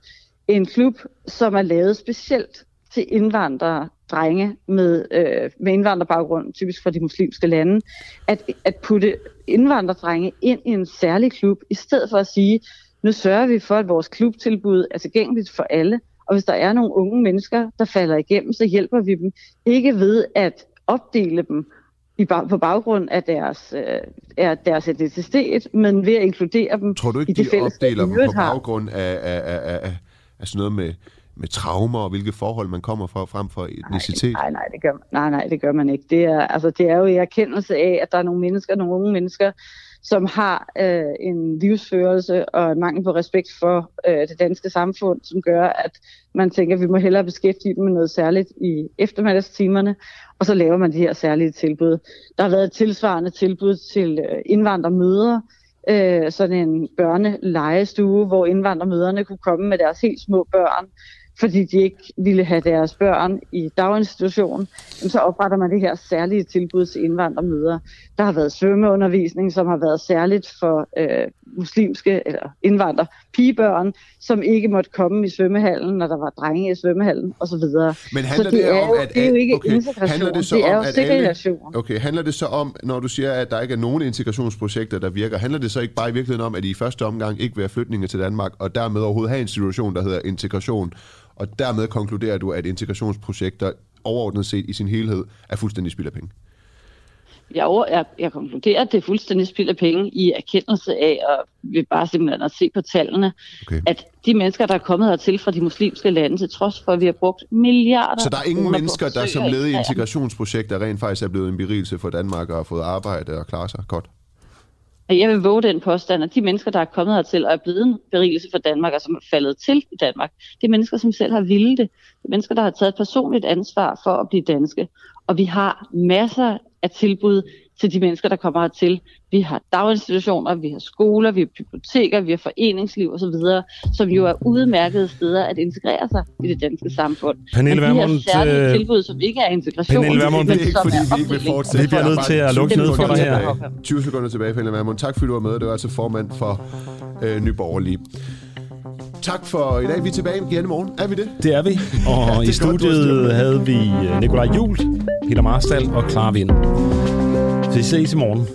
En klub, som er lavet specielt til indvandrere, drenge med, øh, med indvandrerbaggrund, typisk fra de muslimske lande, at, at putte indvandrerdrenge ind i en særlig klub, i stedet for at sige, nu sørger vi for, at vores klubtilbud er tilgængeligt for alle, og hvis der er nogle unge mennesker, der falder igennem, så hjælper vi dem. Ikke ved at opdele dem i, på baggrund af deres, øh, af deres etnicitet, men ved at inkludere dem Tror du i ikke, det de opdeler vi dem i på baggrund af, af, af, af, af, af sådan noget med, med traumer og hvilke forhold man kommer fra, frem for etnicitet? Nej, nej, det gør, nej, nej, det gør man ikke. Det er, altså, det er jo i erkendelse af, at der er nogle mennesker, nogle unge mennesker, som har øh, en livsførelse og en mangel på respekt for øh, det danske samfund, som gør, at man tænker, at vi må hellere beskæftige dem med noget særligt i eftermiddagstimerne, og så laver man de her særlige tilbud. Der har været et tilsvarende tilbud til øh, indvandrermøder, øh, sådan en børnelejestue, hvor indvandrermøderne kunne komme med deres helt små børn, fordi de ikke ville have deres børn i daginstitution, så opretter man det her særlige tilbud til indvandrermøder. Der har været svømmeundervisning, som har været særligt for øh, muslimske eller indvandrer pigebørn, som ikke måtte komme i svømmehallen, når der var drenge i svømmehallen osv. Men handler så det, det om, jo, at... det er jo ikke okay, integration, handler det, så det er om, jo at segregation. Alle, okay, handler det så om, når du siger, at der ikke er nogen integrationsprojekter, der virker, handler det så ikke bare i virkeligheden om, at I i første omgang ikke vil have flytninge til Danmark, og dermed overhovedet have en situation, der hedder integration, og dermed konkluderer du, at integrationsprojekter overordnet set i sin helhed er fuldstændig spild af penge? Jeg, over, jeg, jeg konkluderer, at det er fuldstændig spild af penge i erkendelse af, og vi bare simpelthen at se på tallene, okay. at de mennesker, der er kommet hertil fra de muslimske lande, til trods for, at vi har brugt milliarder Så der er ingen mennesker, der som led i integrationsprojekter rent faktisk er blevet en berigelse for Danmark og har fået arbejde og klarer sig godt? Jeg vil våge den påstand, at de mennesker, der er kommet hertil og er blevet en berigelse for Danmark, og som er faldet til i Danmark, det er mennesker, som selv har ville det. Det er mennesker, der har taget et personligt ansvar for at blive danske. Og vi har masser af tilbud til de mennesker, der kommer hertil. Vi har daginstitutioner, vi har skoler, vi har biblioteker, vi har foreningsliv osv., som jo er udmærkede steder at integrere sig i det danske samfund. Pernille Men de Vermund, her særlige øh, tilbud, som ikke er integration, Pernille Vermund, men det er ikke, fordi vi ikke vil fortsætte. Vi bliver nødt til at lukke ned for dig her. 20 sekunder tilbage, Pernille Vermund. Tak fordi du var med. Det var altså formand for øh, Nyborgerlige. Tak for i dag. Vi er tilbage igen i morgen. Er vi det? Det er vi. Og Det i godt, studiet det. havde vi øh, Nikolaj Jul, Peter Marstal og Clara Vind. Så vi ses i morgen.